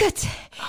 Kut,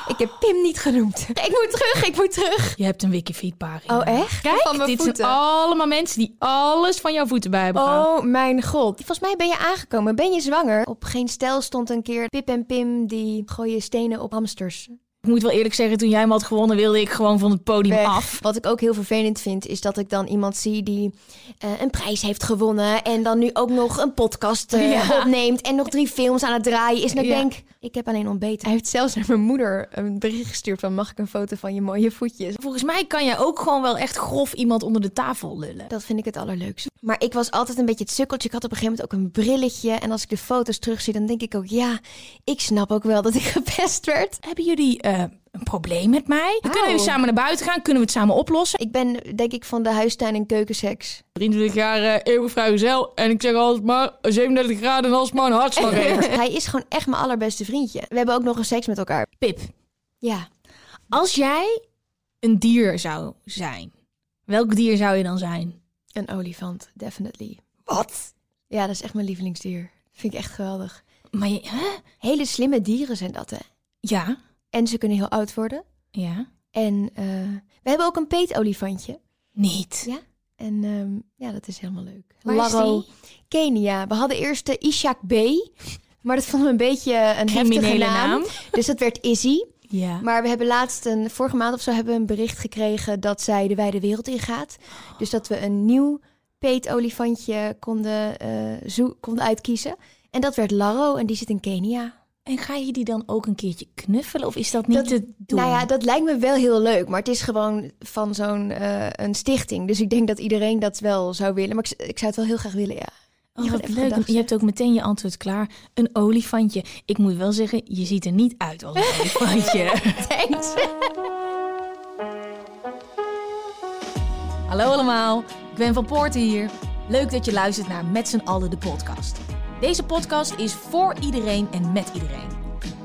ik heb Pim niet genoemd. Ik moet terug, ik moet terug. Je hebt een Wikifeed pagina. Oh, echt? Kijk, Van mijn dit voeten. zijn allemaal mensen die alles van jouw voeten bij hebben gehaald. Oh mijn god. Volgens mij ben je aangekomen. Ben je zwanger? Op geen stijl stond een keer Pip en Pim die gooien stenen op hamsters. Ik moet wel eerlijk zeggen, toen jij hem had gewonnen, wilde ik gewoon van het podium Weg. af. Wat ik ook heel vervelend vind, is dat ik dan iemand zie die eh, een prijs heeft gewonnen. En dan nu ook nog een podcast eh, Ja. opneemt. En nog drie films aan het draaien is. En ik Ja. denk, ik heb alleen ontbeten. Hij heeft zelfs naar mijn moeder een bericht gestuurd van... mag ik een foto van je mooie voetjes? Volgens mij kan jij ook gewoon wel echt grof iemand onder de tafel lullen. Dat vind ik het allerleukste. Maar ik was altijd een beetje het sukkeltje. Ik had op een gegeven moment ook een brilletje. En als ik de foto's terugzie, dan denk ik ook... ja, ik snap ook wel dat ik gepest werd. Hebben jullie eh, een probleem met mij? Dan kunnen we samen naar buiten gaan, kunnen we het samen oplossen. Ik ben denk ik van de huistuin- en keukenseks. 23 jaar uh, eeuwig vrijgezel en ik zeg altijd maar 37 graden en alsmaar een hartslag. Hij is gewoon echt mijn allerbeste vriendje. We hebben ook nog een seks met elkaar. Pip, Ja. als jij een dier zou zijn, welk dier zou je dan zijn? Een olifant, definitely. Wat? Ja, dat is echt mijn lievelingsdier. Vind ik echt geweldig. Maar je, hè? Hele slimme dieren zijn dat, hè. Ja, En ze kunnen heel oud worden. ja, En eh, we hebben ook een peetolifantje. niet. Ja. En ehm, ja, dat is helemaal leuk. Waar Laro? Kenia. We hadden eerst de Ishak B. Maar dat vonden we een beetje een heftige naam. naam. Dus dat werd Izzy. Ja. Maar we hebben laatst, een, vorige maand of zo, hebben we een bericht gekregen dat zij de wijde wereld ingaat. Dus dat we een nieuw peetolifantje konden, zo- konden uitkiezen. En dat werd Laro en die zit in Kenia. En ga je die dan ook een keertje knuffelen of is dat niet Dat- te doen? Nou ja, dat lijkt me wel heel leuk, maar het is gewoon van zo'n eh, een stichting. Dus ik denk dat iedereen dat wel zou willen. Maar ik, ik zou het wel heel graag willen, ja. Oh, Je wat leuk. Je hebt ook meteen je antwoord klaar. Een olifantje. Ik moet wel zeggen, je ziet er niet uit als een olifantje. Thanks. Hallo allemaal, ik ben Van Poorten hier. Leuk dat je luistert naar Met z'n allen de podcast. Deze podcast is voor iedereen en met iedereen.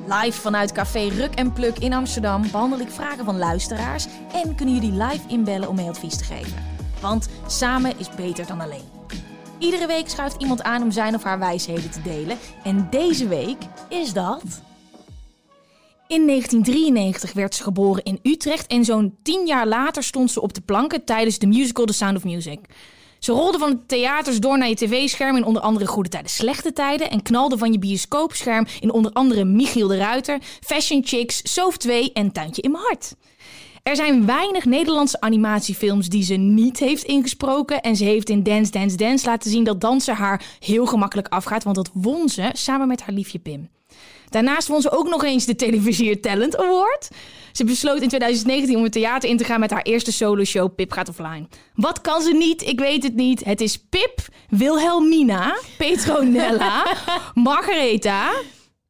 Live vanuit Café Ruk en Pluk in Amsterdam behandel ik vragen van luisteraars en kunnen jullie live inbellen om mee advies te geven. Want samen is beter dan alleen. Iedere week schuift iemand aan om zijn of haar wijsheden te delen. En deze week is dat. In 1993 werd ze geboren in Utrecht en zo'n tien jaar later stond ze op de planken tijdens de musical The Sound of Music. Ze rolde van de theaters door naar je tv-scherm in onder andere Goede Tijden, Slechte Tijden en knalde van je bioscoopscherm in onder andere Michiel de Ruiter, Fashion Chicks, Soof 2 en Tuintje in mijn hart. Er zijn weinig Nederlandse animatiefilms die ze niet heeft ingesproken. En ze heeft in Dance Dance Dance laten zien dat dansen haar heel gemakkelijk afgaat. Want dat won ze samen met haar liefje Pim. Daarnaast won ze ook nog eens de Televisier Talent Award. Ze besloot in 2019 om het theater in te gaan met haar eerste soloshow Pip gaat offline. Wat kan ze niet? Ik weet het niet. Het is Pip, Wilhelmina, Petronella, Margaretha,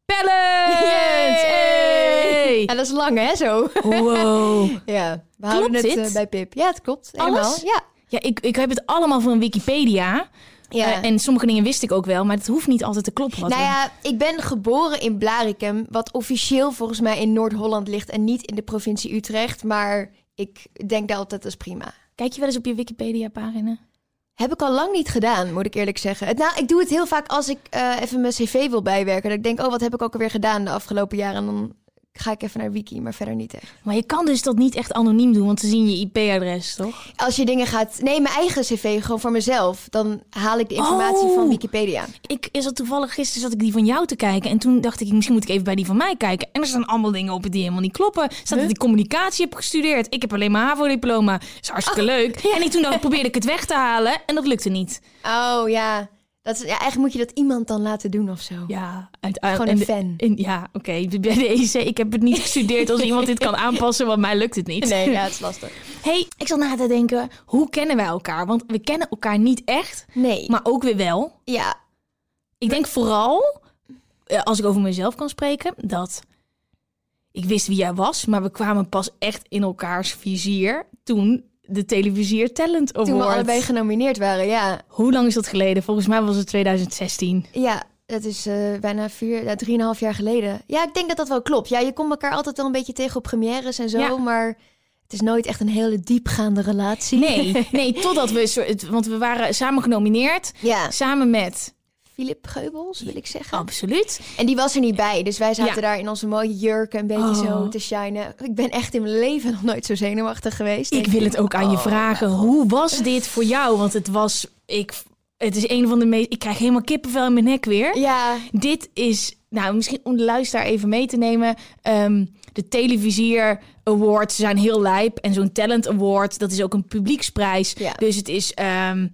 Pellens. Hey! Ja, dat is lang, hè, zo. Wow. Ja, we houden Klopt het eh, bij Pip. Ja, het klopt. Helemaal. Alles? Ja. Ja, ik, ik heb het allemaal van Wikipedia. Ja. Eh, en sommige dingen wist ik ook wel, maar het hoeft niet altijd te kloppen. Nou ja, ik ben geboren in Blarikum, wat officieel volgens mij in Noord-Holland ligt en niet in de provincie Utrecht. Maar ik denk dat altijd dat is prima. Kijk je wel eens op je Wikipedia-pagina? Heb ik al lang niet gedaan, moet ik eerlijk zeggen. Het, nou, ik doe het heel vaak als ik eh, even mijn cv wil bijwerken. Dat ik denk, oh, wat heb ik ook alweer gedaan de afgelopen jaren? En dan ga ik even naar Wiki, maar verder niet echt. Maar je kan dus dat niet echt anoniem doen, want ze zien je IP-adres, toch? Als je dingen gaat... Nee, mijn eigen cv, gewoon voor mezelf. Dan haal ik de informatie Oh. van Wikipedia. Ik is dat toevallig gisteren zat ik die van jou te kijken en toen dacht ik misschien moet ik even bij die van mij kijken. En er staan allemaal dingen op die helemaal niet kloppen. Er staat dat ik communicatie heb gestudeerd. Ik heb alleen maar HAVO-diploma. is hartstikke leuk. En ik toen dacht, probeerde ik het weg te halen en dat lukte niet. Oh, ja. Dat is, ja. Eigenlijk moet je dat iemand dan laten doen of zo. Ja, en, Gewoon en een fan. ja, oké. Bij ik heb het niet gestudeerd als iemand dit kan aanpassen, want mij lukt het niet. Nee, ja, het is lastig. Hey, ik zat na te denken, hoe kennen wij elkaar? Want we kennen elkaar niet echt, Nee. maar ook weer wel. ja, Ik denk vooral eh, als ik over mezelf kan spreken, dat ik wist wie jij was, maar we kwamen pas echt in elkaars vizier toen de Televisier Talent Award. Toen we allebei genomineerd waren, ja. Hoe lang is dat geleden? Volgens mij was het 2016. Ja, dat is eh, bijna vier, ja, drieënhalf jaar geleden. Ja, ik denk dat dat wel klopt. Ja, je komt elkaar altijd wel een beetje tegen op premières en zo, Ja. maar het is nooit echt een hele diepgaande relatie. Nee, nee, totdat we, want we waren samen genomineerd, Ja, samen met, Philip Geubels, wil ik zeggen. absoluut, En die was er niet bij, dus wij zaten Ja. daar in onze mooie jurken een beetje Oh. zo te shinen. Ik ben echt in mijn leven nog nooit zo zenuwachtig geweest. Ik wil het ook aan je Oh, vragen. Hoe was dit voor jou? Want het was, ik, het is een van de meest, ik krijg helemaal kippenvel in mijn nek weer. Ja, Dit is, nou misschien om de luisteraar even mee te nemen. ehm, de Televisier Awards zijn heel lijp. En zo'n Talent Award, dat is ook een publieksprijs. Ja. Dus het is ehm,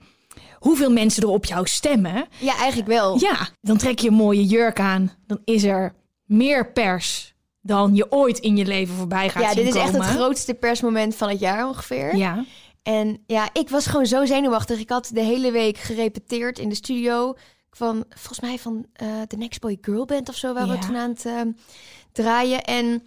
hoeveel mensen er op jou stemmen. ja, eigenlijk wel. Ja, dan trek je een mooie jurk aan. Dan is er meer pers dan je ooit in je leven voorbij gaat Ja, zien dit is echt het grootste persmoment van het jaar ongeveer. Ja, En ja, ik was gewoon zo zenuwachtig. Ik had de hele week gerepeteerd in de studio. Van, volgens mij van eh The Next Boy Girl Band of zo Ja. we toen aan het eh, draaien. En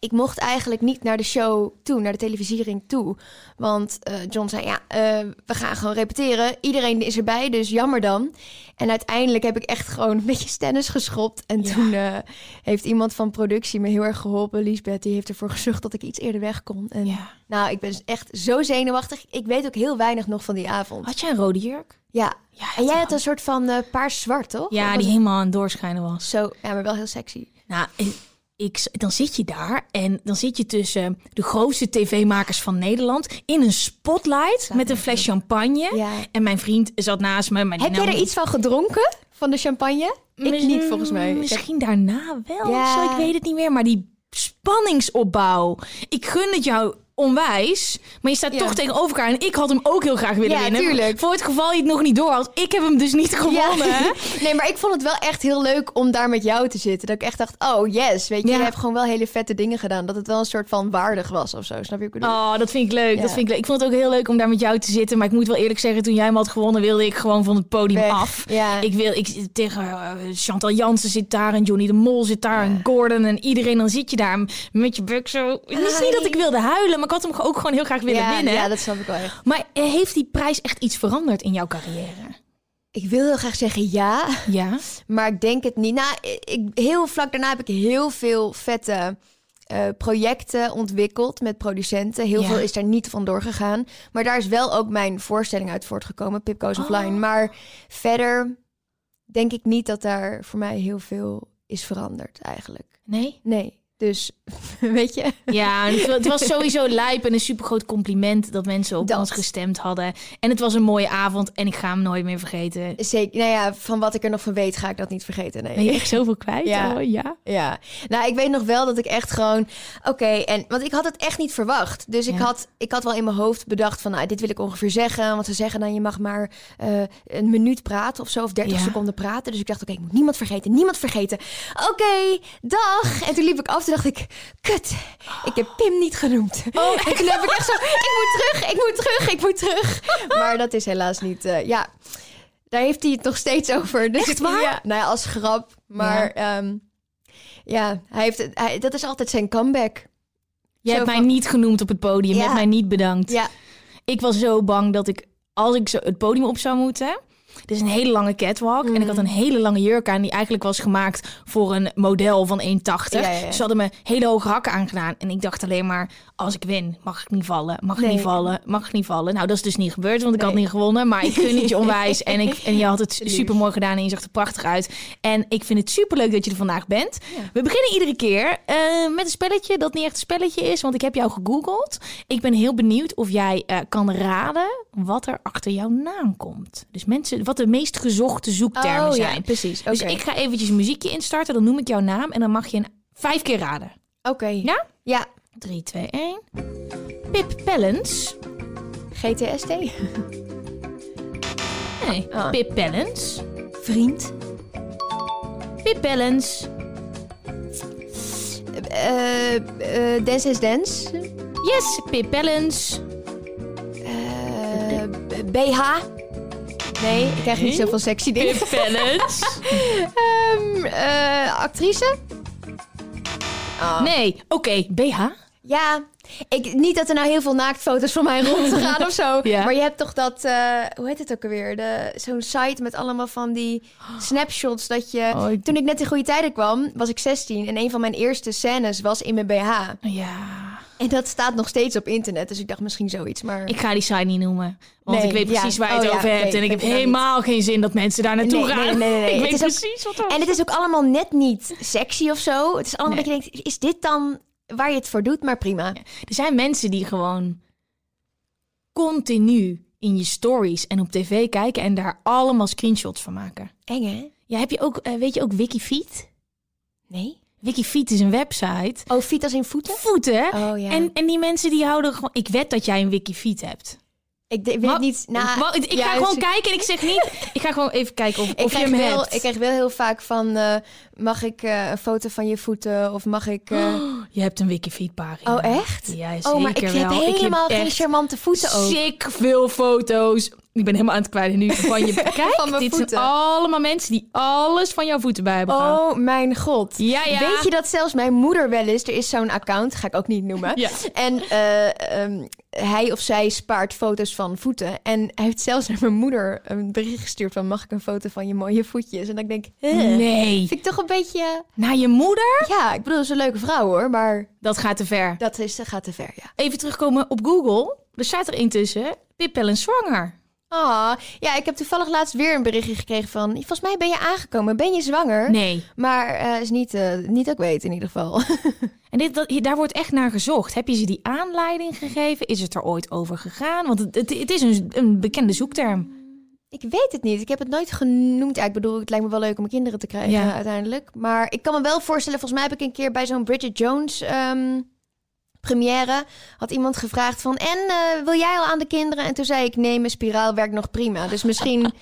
ik mocht eigenlijk niet naar de show toe, naar de televisiering toe. Want eh, John zei, ja, eh, we gaan gewoon repeteren. Iedereen is erbij, dus jammer dan. En uiteindelijk heb ik echt gewoon een beetje stennis geschopt. En Ja. toen eh, heeft iemand van productie me heel erg geholpen. Lisbeth, die heeft ervoor gezorgd dat ik iets eerder weg kon. En ja. nou, ik ben echt zo zenuwachtig. Ik weet ook heel weinig nog van die avond. Had jij een rode jurk? Ja. Ja, En jij had een soort van paars-zwart, toch? Ja, die helemaal aan het doorschijnen was. Zo, ja, maar wel heel sexy. Nou, ik, ik, dan zit je daar en dan zit je tussen de grootste tv-makers van Nederland in een spotlight met een fles champagne. Ja. En mijn vriend zat naast me. Maar Heb jij er iets van gedronken? Van de champagne? Ik niet, volgens mij. Misschien daarna wel. Ja. Zo, ik weet het niet meer. Maar die spanningsopbouw. Ik gun het jou onwijs. Maar je staat Ja. toch tegenover elkaar. En ik had hem ook heel graag willen Ja, winnen. tuurlijk. Voor het geval je het nog niet door had. Ik heb hem dus niet gewonnen. Ja. Nee, maar ik vond het wel echt heel leuk om daar met jou te zitten. Dat ik echt dacht, oh yes, weet je, je hebt gewoon wel hele vette dingen gedaan. Dat het wel een soort van waardig was of zo. Snap je wat ik bedoel? Oh, dat vind ik leuk. Dat vind ik leuk. Ik vond het ook heel leuk om daar met jou te zitten. Maar ik moet wel eerlijk zeggen, toen jij hem had gewonnen, wilde ik gewoon van het podium Weg. af. Ik wil, ik tegen eh, Chantal Jansen zit daar en Johnny de Mol zit daar en Gordon en iedereen. Dan zit je daar met je buk zo. Het is niet dat ik wilde huilen, maar ik had hem ook gewoon heel graag willen ja, winnen. ja, dat snap ik wel echt. Maar eh, heeft die prijs echt iets veranderd in jouw carrière? Ik wil heel graag zeggen ja. Ja. Maar ik denk het niet. Nou, ik, heel vlak daarna heb ik heel veel vette eh, projecten ontwikkeld met producenten. Heel Ja. veel is daar niet van doorgegaan. Maar daar is wel ook mijn voorstelling uit voortgekomen, Pip Goes Oh. Offline. Maar verder denk ik niet dat daar voor mij heel veel is veranderd eigenlijk. Nee? Nee, dus weet je. Ja, het wa- het was sowieso lijp en een supergroot compliment dat mensen op Dat. ons gestemd hadden. En het was een mooie avond en ik ga hem nooit meer vergeten. Zeker, nou ja, van wat ik er nog van weet, ga ik dat niet vergeten. Nee. Ben je echt zoveel kwijt? Ja. Oh, ja. Ja, nou, ik weet nog wel dat ik echt gewoon. Oké, en want ik had het echt niet verwacht. Dus ik, Ja. had, ik had wel in mijn hoofd bedacht van, nou, dit wil ik ongeveer zeggen. Want ze zeggen dan, je mag maar eh, een minuut praten of zo, of 30 Ja. seconden praten. Dus ik dacht, oké, ik moet niemand vergeten, niemand vergeten. Oké, dag. En toen liep ik af, toen dacht ik, kut, ik heb Pim niet genoemd. Oh. En toen heb ik echt zo, ik moet terug, ik moet terug, ik moet terug. Maar dat is helaas niet, eh, ja. Daar heeft hij het nog steeds over. Dus Echt waar? Ja, nou ja, als grap. Maar ja, ja hij heeft, hij, dat is altijd zijn comeback. Je hebt mij niet genoemd op het podium. Je hebt mij niet bedankt. Ja, Ik was zo bang dat ik, als ik zo het podium op zou moeten... Dit is een hele lange catwalk. En ik Mm. had een hele lange jurk aan... die eigenlijk was gemaakt voor een model van 1,80. Ja, ja, ja. Ze hadden me hele hoge hakken aangedaan. En ik dacht alleen maar... als ik win, mag ik niet vallen. Mag ik Nee. niet vallen. Mag ik niet vallen. Nou, dat is dus niet gebeurd, want ik had niet gewonnen. Maar ik gun het je onwijs. En, ik, en je had het super mooi gedaan en je zag er prachtig uit. En ik vind het super leuk dat je er vandaag bent. We beginnen iedere keer eh, met een spelletje dat niet echt een spelletje is, want ik heb jou gegoogeld. Ik ben heel benieuwd of jij eh, kan raden wat er achter jouw naam komt. Dus mensen, wat de meest gezochte zoektermen oh, zijn. ja, precies. Oké, Dus ik ga eventjes muziekje instarten, dan noem ik jouw naam en dan mag je een vijf keer raden. Oké. Ja? Ja, 3, 2, 1. Pip Pellens. GTSD. Nee, Ah. Pip Pellens. Vriend. Pip Pellens. Eh eh dance is Dance. Yes, Pip Pellens. Eh, BH. Nee, ik krijg niet zoveel sexy dingen. Pip. Ehm, Eh, actrice? Oh. Nee, oké, BH? Ja, ik, niet dat er nou heel veel naaktfoto's van mij rondgaan of zo. Ja. Maar je hebt toch dat, eh, hoe heet het ook alweer? De- Zo'n site met allemaal van die snapshots dat je... Oh, ik- Toen ik net in goede tijden kwam, was ik 16. En een van mijn eerste scènes was in mijn BH. Ja. En dat staat nog steeds op internet. Dus ik dacht misschien zoiets, maar... Ik ga die site niet noemen. Want Nee, ik weet ja. precies waar je Oh, het ja, over hebt. en ik heb helemaal geen zin dat mensen daar naartoe Nee, gaan. nee, nee. Ik Het weet ook- precies wat dat En het is ook allemaal net niet sexy of zo. Het is allemaal dat je denkt, is dit dan waar je het voor doet? Maar prima. Er zijn mensen die gewoon continu in je stories en op tv kijken en daar allemaal screenshots van maken. Eng, hè? Ja, heb je ook, eh, weet je ook Wikifeet? Nee? Wikifeet is een website. Oh, fiet als in voeten? Voeten? Oh, ja. En, en die mensen die houden gewoon... Ik weet dat jij een Wikifeet hebt. Ik de- weet Maar- niet... Nou, Maar ik ga gewoon kijken en ik zeg niet... Ik ga gewoon even kijken of, of je hem wel, hebt. ik krijg wel heel vaak van... eh, mag ik eh, een foto van je voeten? Of mag ik... eh, Je hebt een Wikifeet pagina. Oh, echt? Ja, zeker oh, maar ik heb helemaal geen charmante voeten ook. Sick veel foto's. Ik ben helemaal aan het kwijt nu van je. Kijk, Van dit voeten. zijn allemaal mensen die alles van jouw voeten bij hebben. Oh mijn god. Ja, ja. Weet je dat zelfs mijn moeder wel eens... Er is zo'n account, ga ik ook niet noemen. Ja. En eh, ehm, hij of zij spaart foto's van voeten. En hij heeft zelfs naar mijn moeder een bericht gestuurd van... mag ik een foto van je mooie voetjes? En dan denk ik... huh, Nee. Vind ik toch een beetje... Naar je moeder? Ja, ik bedoel, ze is een leuke vrouw hoor. Maar Dat gaat te ver. dat is, dat gaat te ver, ja. Even terugkomen op Google. Er staat er intussen Pip Ellen zwanger. Ah, ja, ik heb toevallig laatst weer een berichtje gekregen van... Volgens mij ben je aangekomen, ben je zwanger? Nee. Maar eh, is niet, eh, niet dat ik weet in ieder geval. En dit, dat, daar wordt echt naar gezocht. Heb je ze die aanleiding gegeven? Is het er ooit over gegaan? Want het, het, het is een, een bekende zoekterm. ik weet het niet. Ik heb het nooit genoemd. Ja, ik bedoel, het lijkt me wel leuk om kinderen te krijgen Ja. uiteindelijk. Maar ik kan me wel voorstellen, volgens mij heb ik een keer bij zo'n Bridget Jones ehm, première... had iemand gevraagd van, en eh, wil jij al aan de kinderen? En toen zei ik, nee, mijn spiraal werkt nog prima. Dus misschien...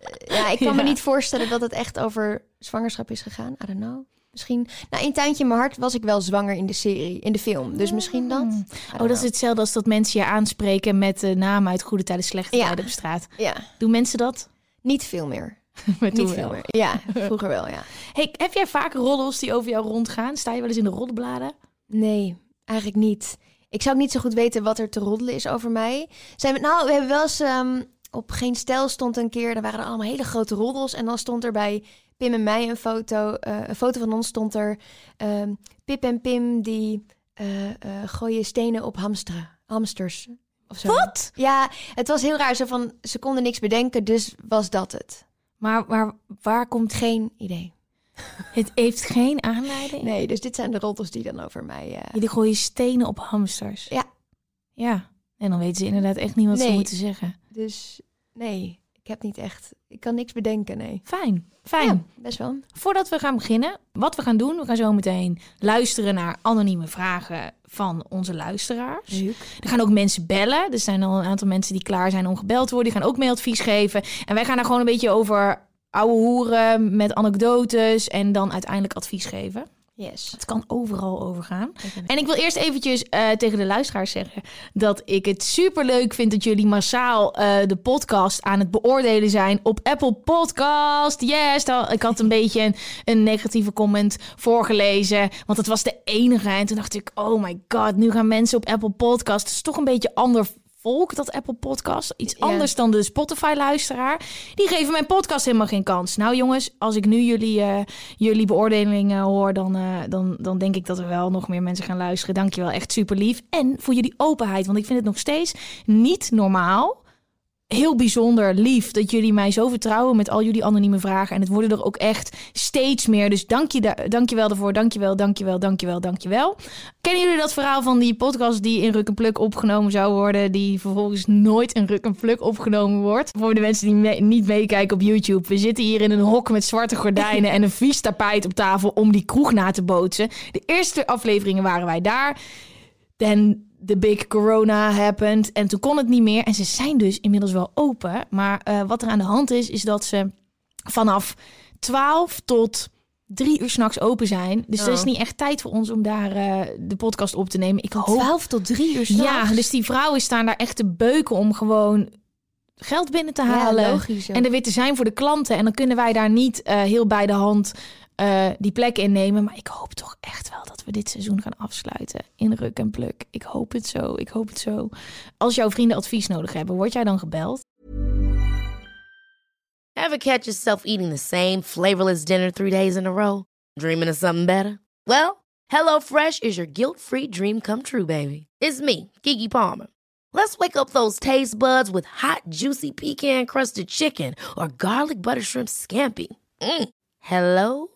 eh, ja, ik kan me niet voorstellen dat het echt over zwangerschap is gegaan. I don't know. Misschien, nou, in Tuintje in mijn hart was ik wel zwanger in de serie, in de film. Dus misschien dat. I don't Oh, dat is hetzelfde als dat mensen je aanspreken met de naam uit Goede Tijden, Slechte Ja. Tijden op straat. Ja, Doen mensen dat? niet veel meer. Maar Niet veel wel. meer. Ja, vroeger wel, ja. Hey, heb jij vaak roddels die over jou rondgaan? Sta je wel eens in de roddelbladen? Nee, eigenlijk niet. Ik zou niet zo goed weten wat er te roddelen is over mij. Zijn we, nou, we hebben wel eens ehm, op Geen Stijl stond een keer, daar waren er allemaal hele grote roddels. En dan stond er bij Pim en mij een foto, eh, een foto van ons stond er ehm, Pip en Pim die eh, eh, gooien stenen op hamsteren, hamsters. Of zo. Wat? Ja, het was heel raar. Zo van, ze konden niks bedenken, dus was dat het. Maar waar, waar komt... Geen idee. Het heeft geen aanleiding? Nee, dus dit zijn de roddels die dan over mij... eh, Jullie gooien stenen op hamsters? Ja. Ja. En dan weten ze inderdaad echt niet wat ze moeten zeggen. Dus nee, ik heb niet echt... Ik kan niks bedenken, nee. Fijn, fijn. Ja, best wel. Voordat we gaan beginnen, wat we gaan doen, we gaan zo meteen luisteren naar anonieme vragen van onze luisteraars. Er gaan ook mensen bellen. Er zijn al een aantal mensen die klaar zijn om gebeld te worden. Die gaan ook mailadvies geven. En wij gaan daar gewoon een beetje over ouwe hoeren met anekdotes en dan uiteindelijk advies geven. Yes. Het kan overal overgaan. En ik wil eerst eventjes eh, tegen de luisteraars zeggen dat ik het super leuk vind dat jullie massaal eh, de podcast aan het beoordelen zijn op Apple Podcast. Yes, dan- ik had een beetje een, een negatieve comment voorgelezen, want het was de enige. En toen dacht ik, oh my god, nu gaan mensen op Apple Podcast. Het is toch een beetje ander volk, dat Apple Podcast. Iets Ja. anders dan de Spotify-luisteraar. Die geven mijn podcast helemaal geen kans. Nou jongens, als ik nu jullie, eh, jullie beoordelingen hoor, dan, eh, dan, dan denk ik dat er wel nog meer mensen gaan luisteren. Dankjewel, echt super lief. En voor jullie openheid, want ik vind het nog steeds niet normaal. Heel bijzonder lief dat jullie mij zo vertrouwen met al jullie anonieme vragen. En het worden er ook echt steeds meer. Dus dank je, da- dank je wel daarvoor. Dank je wel, dank je wel, dank je wel, dank je wel. Kennen jullie dat verhaal van die podcast die in Ruk en Pluk opgenomen zou worden, die vervolgens nooit in Ruk en Pluk opgenomen wordt? Voor de mensen die niet meekijken op YouTube. We zitten hier in een hok met zwarte gordijnen en een vies tapijt op tafel om die kroeg na te bootsen. De eerste afleveringen waren wij daar. Then the big corona happened. En toen kon het niet meer. En ze zijn dus inmiddels wel open. Maar eh, wat er aan de hand is, is dat ze vanaf 12 tot drie uur s'nachts open zijn. Dus er is Oh. niet echt tijd voor ons om daar eh, de podcast op te nemen. Ik hoop 12 tot 3 uur ja, s'nachts. dus die vrouwen staan daar echt te beuken om gewoon geld binnen te Ja, halen. logisch ook. en er weer te zijn voor de klanten. En dan kunnen wij daar niet eh, heel bij de hand eh, die plek innemen. Maar ik hoop toch echt wel dat we dit seizoen gaan afsluiten in Ruk en Pluk. Ik hoop het zo, ik hoop het zo. Als jouw vrienden advies nodig hebben, word jij dan gebeld? Ever catch yourself eating the same flavorless dinner three days in a row? Dreaming of something better? Well, HelloFresh is your guilt-free dream come true, baby. It's me, Kiki Palmer. Let's wake up those taste buds with hot, juicy pecan-crusted chicken or garlic butter shrimp scampi. Mm. Hello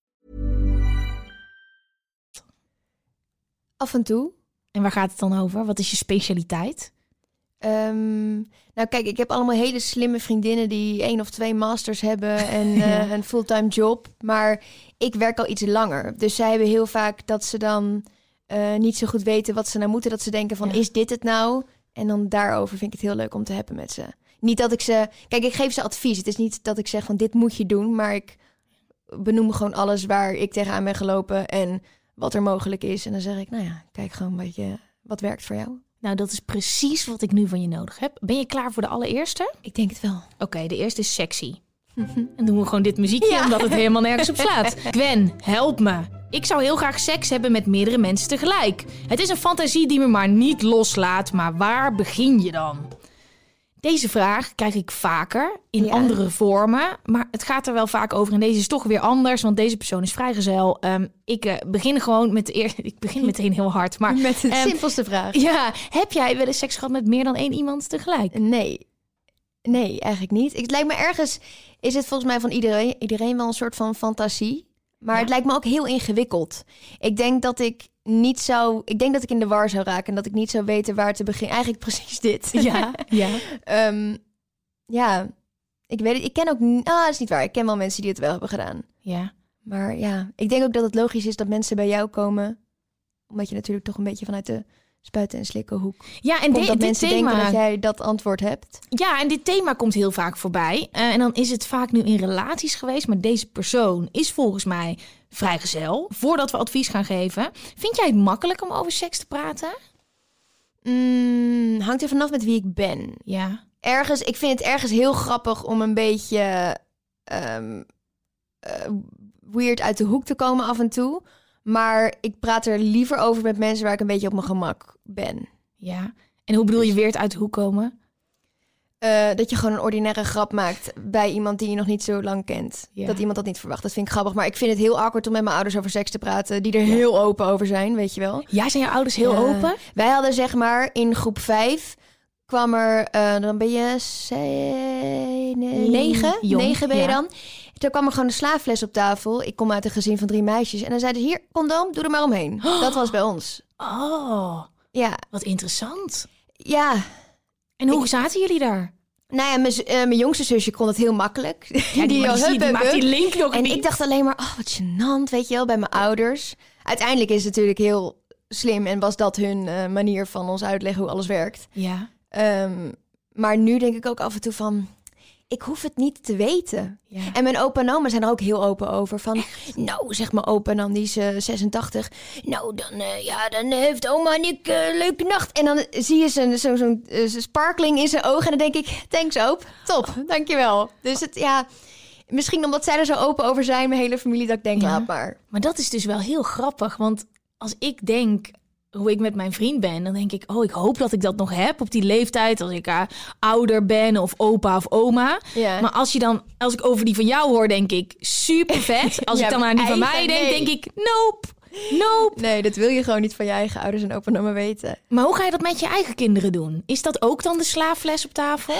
Af en toe. En waar gaat het dan over? Wat is je specialiteit? Ehm, nou kijk, ik heb allemaal hele slimme vriendinnen die één of twee masters hebben en eh, een fulltime job. Maar ik werk al iets langer. Dus zij hebben heel vaak dat ze dan eh, niet zo goed weten wat ze nou moeten. Dat ze denken van, Ja. is dit het nou? En dan daarover vind ik het heel leuk om te hebben met ze. Niet dat ik ze... Kijk, ik geef ze advies. Het is niet dat ik zeg van, dit moet je doen. Maar ik benoem gewoon alles waar ik tegenaan ben gelopen en wat er mogelijk is. En dan zeg ik, nou ja, kijk gewoon wat, je, wat werkt voor jou. Nou, dat is precies wat ik nu van je nodig heb. Ben je klaar voor de allereerste? Ik denk het wel. Oké, de eerste is sexy. En doen we gewoon dit muziekje, Ja. omdat het helemaal nergens op slaat. Gwen, help me. Ik zou heel graag seks hebben met meerdere mensen tegelijk. Het is een fantasie die me maar niet loslaat, maar waar begin je dan? Deze vraag krijg ik vaker in Ja. andere vormen, maar het gaat er wel vaak over. En deze is toch weer anders, want deze persoon is vrijgezel. Ehm ik eh, begin gewoon met de eerste. Ik begin meteen heel hard, maar Met de ehm, simpelste vraag. ja, heb jij wel eens seks gehad met meer dan één iemand tegelijk? Nee. Nee, eigenlijk niet. Het lijkt me ergens... Is het volgens mij van iedereen, iedereen wel een soort van fantasie. Maar Ja. het lijkt me ook heel ingewikkeld. Ik denk dat ik niet zou... Ik denk dat ik in de war zou raken. En dat ik niet zou weten waar te beginnen. Eigenlijk precies dit. Ja, ja. Ehm, ja. Ik weet het. Ik ken ook... Ah, dat is niet waar. Ik ken wel mensen die het wel hebben gedaan. ja. Maar ja, ik denk ook dat het logisch is dat mensen bij jou komen. Omdat je natuurlijk toch een beetje vanuit de spuiten en slikken hoek. Ja, en de- dat dit mensen thema... denken dat jij dat antwoord hebt. Ja, en dit thema komt heel vaak voorbij. Eh, en dan is het vaak nu in relaties geweest. Maar deze persoon is volgens mij vrijgezel. Voordat we advies gaan geven. Vind jij het makkelijk om over seks te praten? Mm, hangt er vanaf met wie ik ben. Ja. Ergens, ik vind het ergens heel grappig om een beetje eh, weird uit de hoek te komen af en toe. Maar ik praat er liever over met mensen waar ik een beetje op mijn gemak ben. Ja. En hoe bedoel je weer het uit de hoek komen? Eh, dat je gewoon een ordinaire grap maakt bij iemand die je nog niet zo lang kent. Ja. Dat iemand dat niet verwacht. Dat vind ik grappig. Maar ik vind het heel awkward om met mijn ouders over seks te praten. Die er heel open over zijn, weet je wel. Ja, zijn jouw ouders heel Ja. open? Wij hadden zeg maar in groep 5 kwam er, eh, dan ben je negen, Jong, negen ben je ja. dan. Toen kwam er gewoon een slaafles op tafel. Ik kom uit een gezin van drie meisjes. En dan zeiden ze, hier, condoom, doe er maar omheen. Dat was bij ons. Oh, Ja, wat interessant. ja. En hoe zaten jullie daar? Nou ja, mijn, eh, mijn jongste zusje kon het heel makkelijk. Ja, die, maar die, zie- die maakt die link nog En niet. ik dacht alleen maar, oh, wat gênant, weet je wel, bij mijn ouders. Uiteindelijk is het natuurlijk heel slim en was dat hun eh, manier van ons uitleggen hoe alles werkt. Ja. Ehm, maar nu denk ik ook af en toe van, ik hoef het niet te weten. ja. En mijn opa en oma zijn er ook heel open over. Van, nou, zeg mijn opa, en dan die is eh, 86. Nou, dan, eh, ja, dan heeft oma en ik eh, leuke nacht. En dan zie je zo'n zo, zo'n, eh, zo'n sparkling in zijn ogen. En dan denk ik, thanks oop, top, dankjewel. Dus het, ja, misschien omdat zij er zo open over zijn, mijn hele familie, dat ik denk, Ja. laat maar. Maar dat is dus wel heel grappig. Want als ik denk hoe ik met mijn vriend ben, dan denk ik, oh, ik hoop dat ik dat nog heb op die leeftijd. Als ik eh, ouder ben of opa of oma. Ja. Maar als je dan, als ik over die van jou hoor, denk ik super vet. Als Ja, ik dan aan die van mij denk, nee. denk ik, nope, nope. Nee, dat wil je gewoon niet van je eigen ouders en opa en oma weten. Maar hoe ga je dat met je eigen kinderen doen? Is dat ook dan de slaafles op tafel?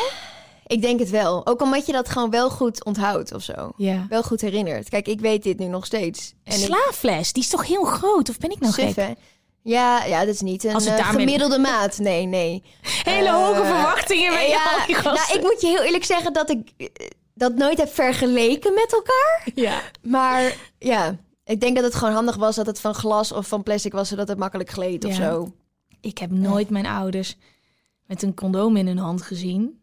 Ik denk het wel. Ook omdat je dat gewoon wel goed onthoudt of zo. Ja. Wel goed herinnert. Kijk, ik weet dit nu nog steeds. En ik- Slaafles, die is toch heel groot? Of ben ik nou Suf, gek? hè? Ja, ja, dat is niet een Als eh, gemiddelde maat. Nee, nee. Hele hoge Eh, verwachtingen bij ja, al die nou, ik moet je heel eerlijk zeggen dat ik, eh, dat nooit heb vergeleken met elkaar. Ja. Maar ja, ik denk dat het gewoon handig was dat het van glas of van plastic was, zodat het makkelijk gleed of Ja. zo. Ik heb nooit mijn ouders met een condoom in hun hand gezien.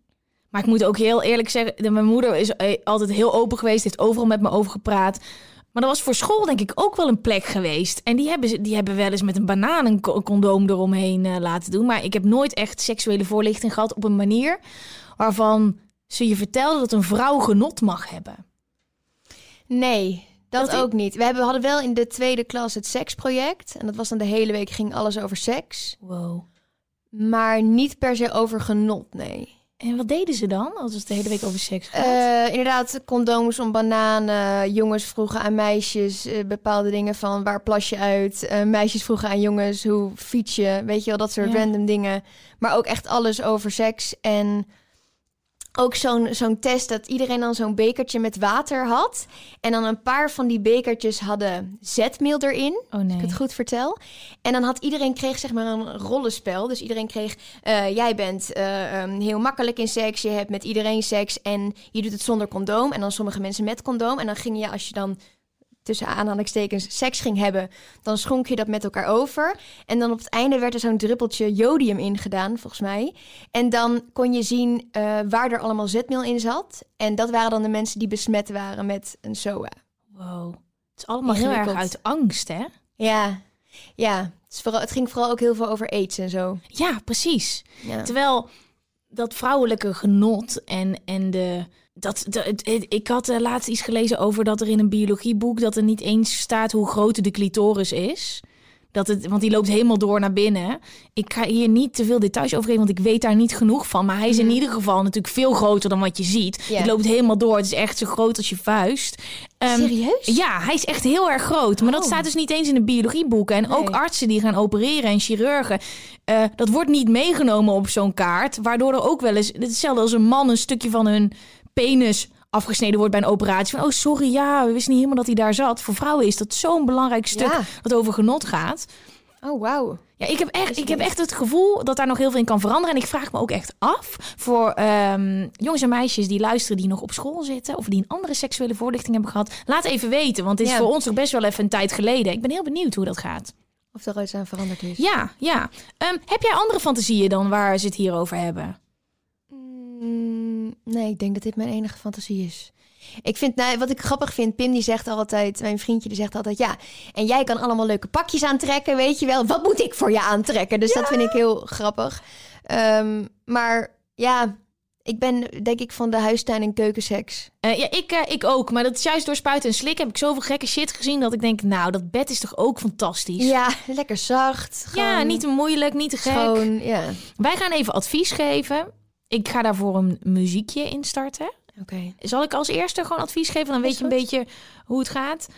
Maar ik moet ook heel eerlijk zeggen, dat mijn moeder is eh, altijd heel open geweest, heeft overal met me over gepraat. Maar dat was voor school denk ik ook wel een plek geweest. En die hebben, ze- die hebben wel eens met een banaan een co- condoom eromheen eh, laten doen. Maar ik heb nooit echt seksuele voorlichting gehad op een manier waarvan ze je vertelden dat een vrouw genot mag hebben. Nee, dat, ook niet. We hebben, hadden wel in de tweede klas het seksproject. En dat was dan de hele week, ging alles over seks. Wow. Maar niet per se over genot, nee. En wat deden ze dan als het de hele week over seks gaat? Eh, inderdaad, condooms om bananen. Jongens vroegen aan meisjes eh, bepaalde dingen van waar plas je uit. Eh, meisjes vroegen aan jongens hoe fiets je. Weet je wel, dat soort Ja. random dingen. Maar ook echt alles over seks. En ook zo'n zo'n test dat iedereen dan zo'n bekertje met water had. En dan een paar van die bekertjes hadden zetmeel erin. oh Als nee. ik het goed vertel. En dan had iedereen kreeg zeg maar een rollenspel. Dus iedereen kreeg, eh, jij bent eh, ehm, heel makkelijk in seks. Je hebt met iedereen seks en je doet het zonder condoom. En dan sommige mensen met condoom. En dan ging je, als je dan tussen aanhalingstekens seks ging hebben, dan schonk je dat met elkaar over. En dan op het einde werd er zo'n druppeltje jodium ingedaan, volgens mij. En dan kon je zien eh, waar er allemaal zetmeel in zat. En dat waren dan de mensen die besmet waren met een SOA. Wow. Het is allemaal heel erg uit angst, hè? Ja, ja. Het, vooral, het ging vooral ook heel veel over aids en zo. Ja, precies. Ja. Terwijl dat vrouwelijke genot en, en de. Dat, ik had eh, laatst iets gelezen over dat er in een biologieboek dat er niet eens staat hoe groot de clitoris is. Dat het, want die loopt helemaal door naar binnen. Ik ga hier niet te veel details over geven, want ik weet daar niet genoeg van. Maar hij is in ieder geval natuurlijk veel groter dan wat je ziet. Mhm. Ja. Het loopt helemaal door. Het is echt zo groot als je vuist. Ehm, Serieus? ja, hij is echt heel erg groot. Maar dat Oh. staat dus niet eens in de biologieboeken. En ook artsen die gaan opereren en chirurgen. eh, dat wordt niet meegenomen op zo'n kaart. Waardoor er ook wel eens... Hetzelfde als een man een stukje van hun penis afgesneden wordt bij een operatie. Van, oh, sorry, ja, we wisten niet helemaal dat hij daar zat. Voor vrouwen is dat zo'n belangrijk stuk Ja. dat over genot gaat. Oh, wauw. Ja, ik heb, echt, ik heb echt het gevoel dat daar nog heel veel in kan veranderen. En ik vraag me ook echt af voor ehm, jongens en meisjes die luisteren, die nog op school zitten. of die een andere seksuele voorlichting hebben gehad. Laat even weten, want het is Ja. voor ons toch best wel even een tijd geleden. Ik ben heel benieuwd hoe dat gaat. Of er iets aan veranderd is. Ja, ja. Ehm, heb jij andere fantasieën dan waar ze het hier over hebben? Mm, nee, ik denk dat dit mijn enige fantasie is. Ik vind, nou, wat ik grappig vind, Pim die zegt altijd, mijn vriendje die zegt altijd, ja, en jij kan allemaal leuke pakjes aantrekken, weet je wel. Wat moet ik voor je aantrekken? Dus dat vind ik heel grappig. Ehm, maar ja, ik ben denk ik van de huistuin- en keukenseks. Eh, ja, ik, eh, ik ook. Maar dat is juist door spuiten en slikken heb ik zoveel gekke shit gezien dat ik denk, nou, dat bed is toch ook fantastisch. Ja, lekker zacht. Ja, gewoon niet te moeilijk, niet te gek. Schoon, ja. Wij gaan even advies geven. Ik ga daarvoor een muziekje instarten. Oké. Zal ik als eerste gewoon advies geven? Dan weet je een beetje hoe het gaat.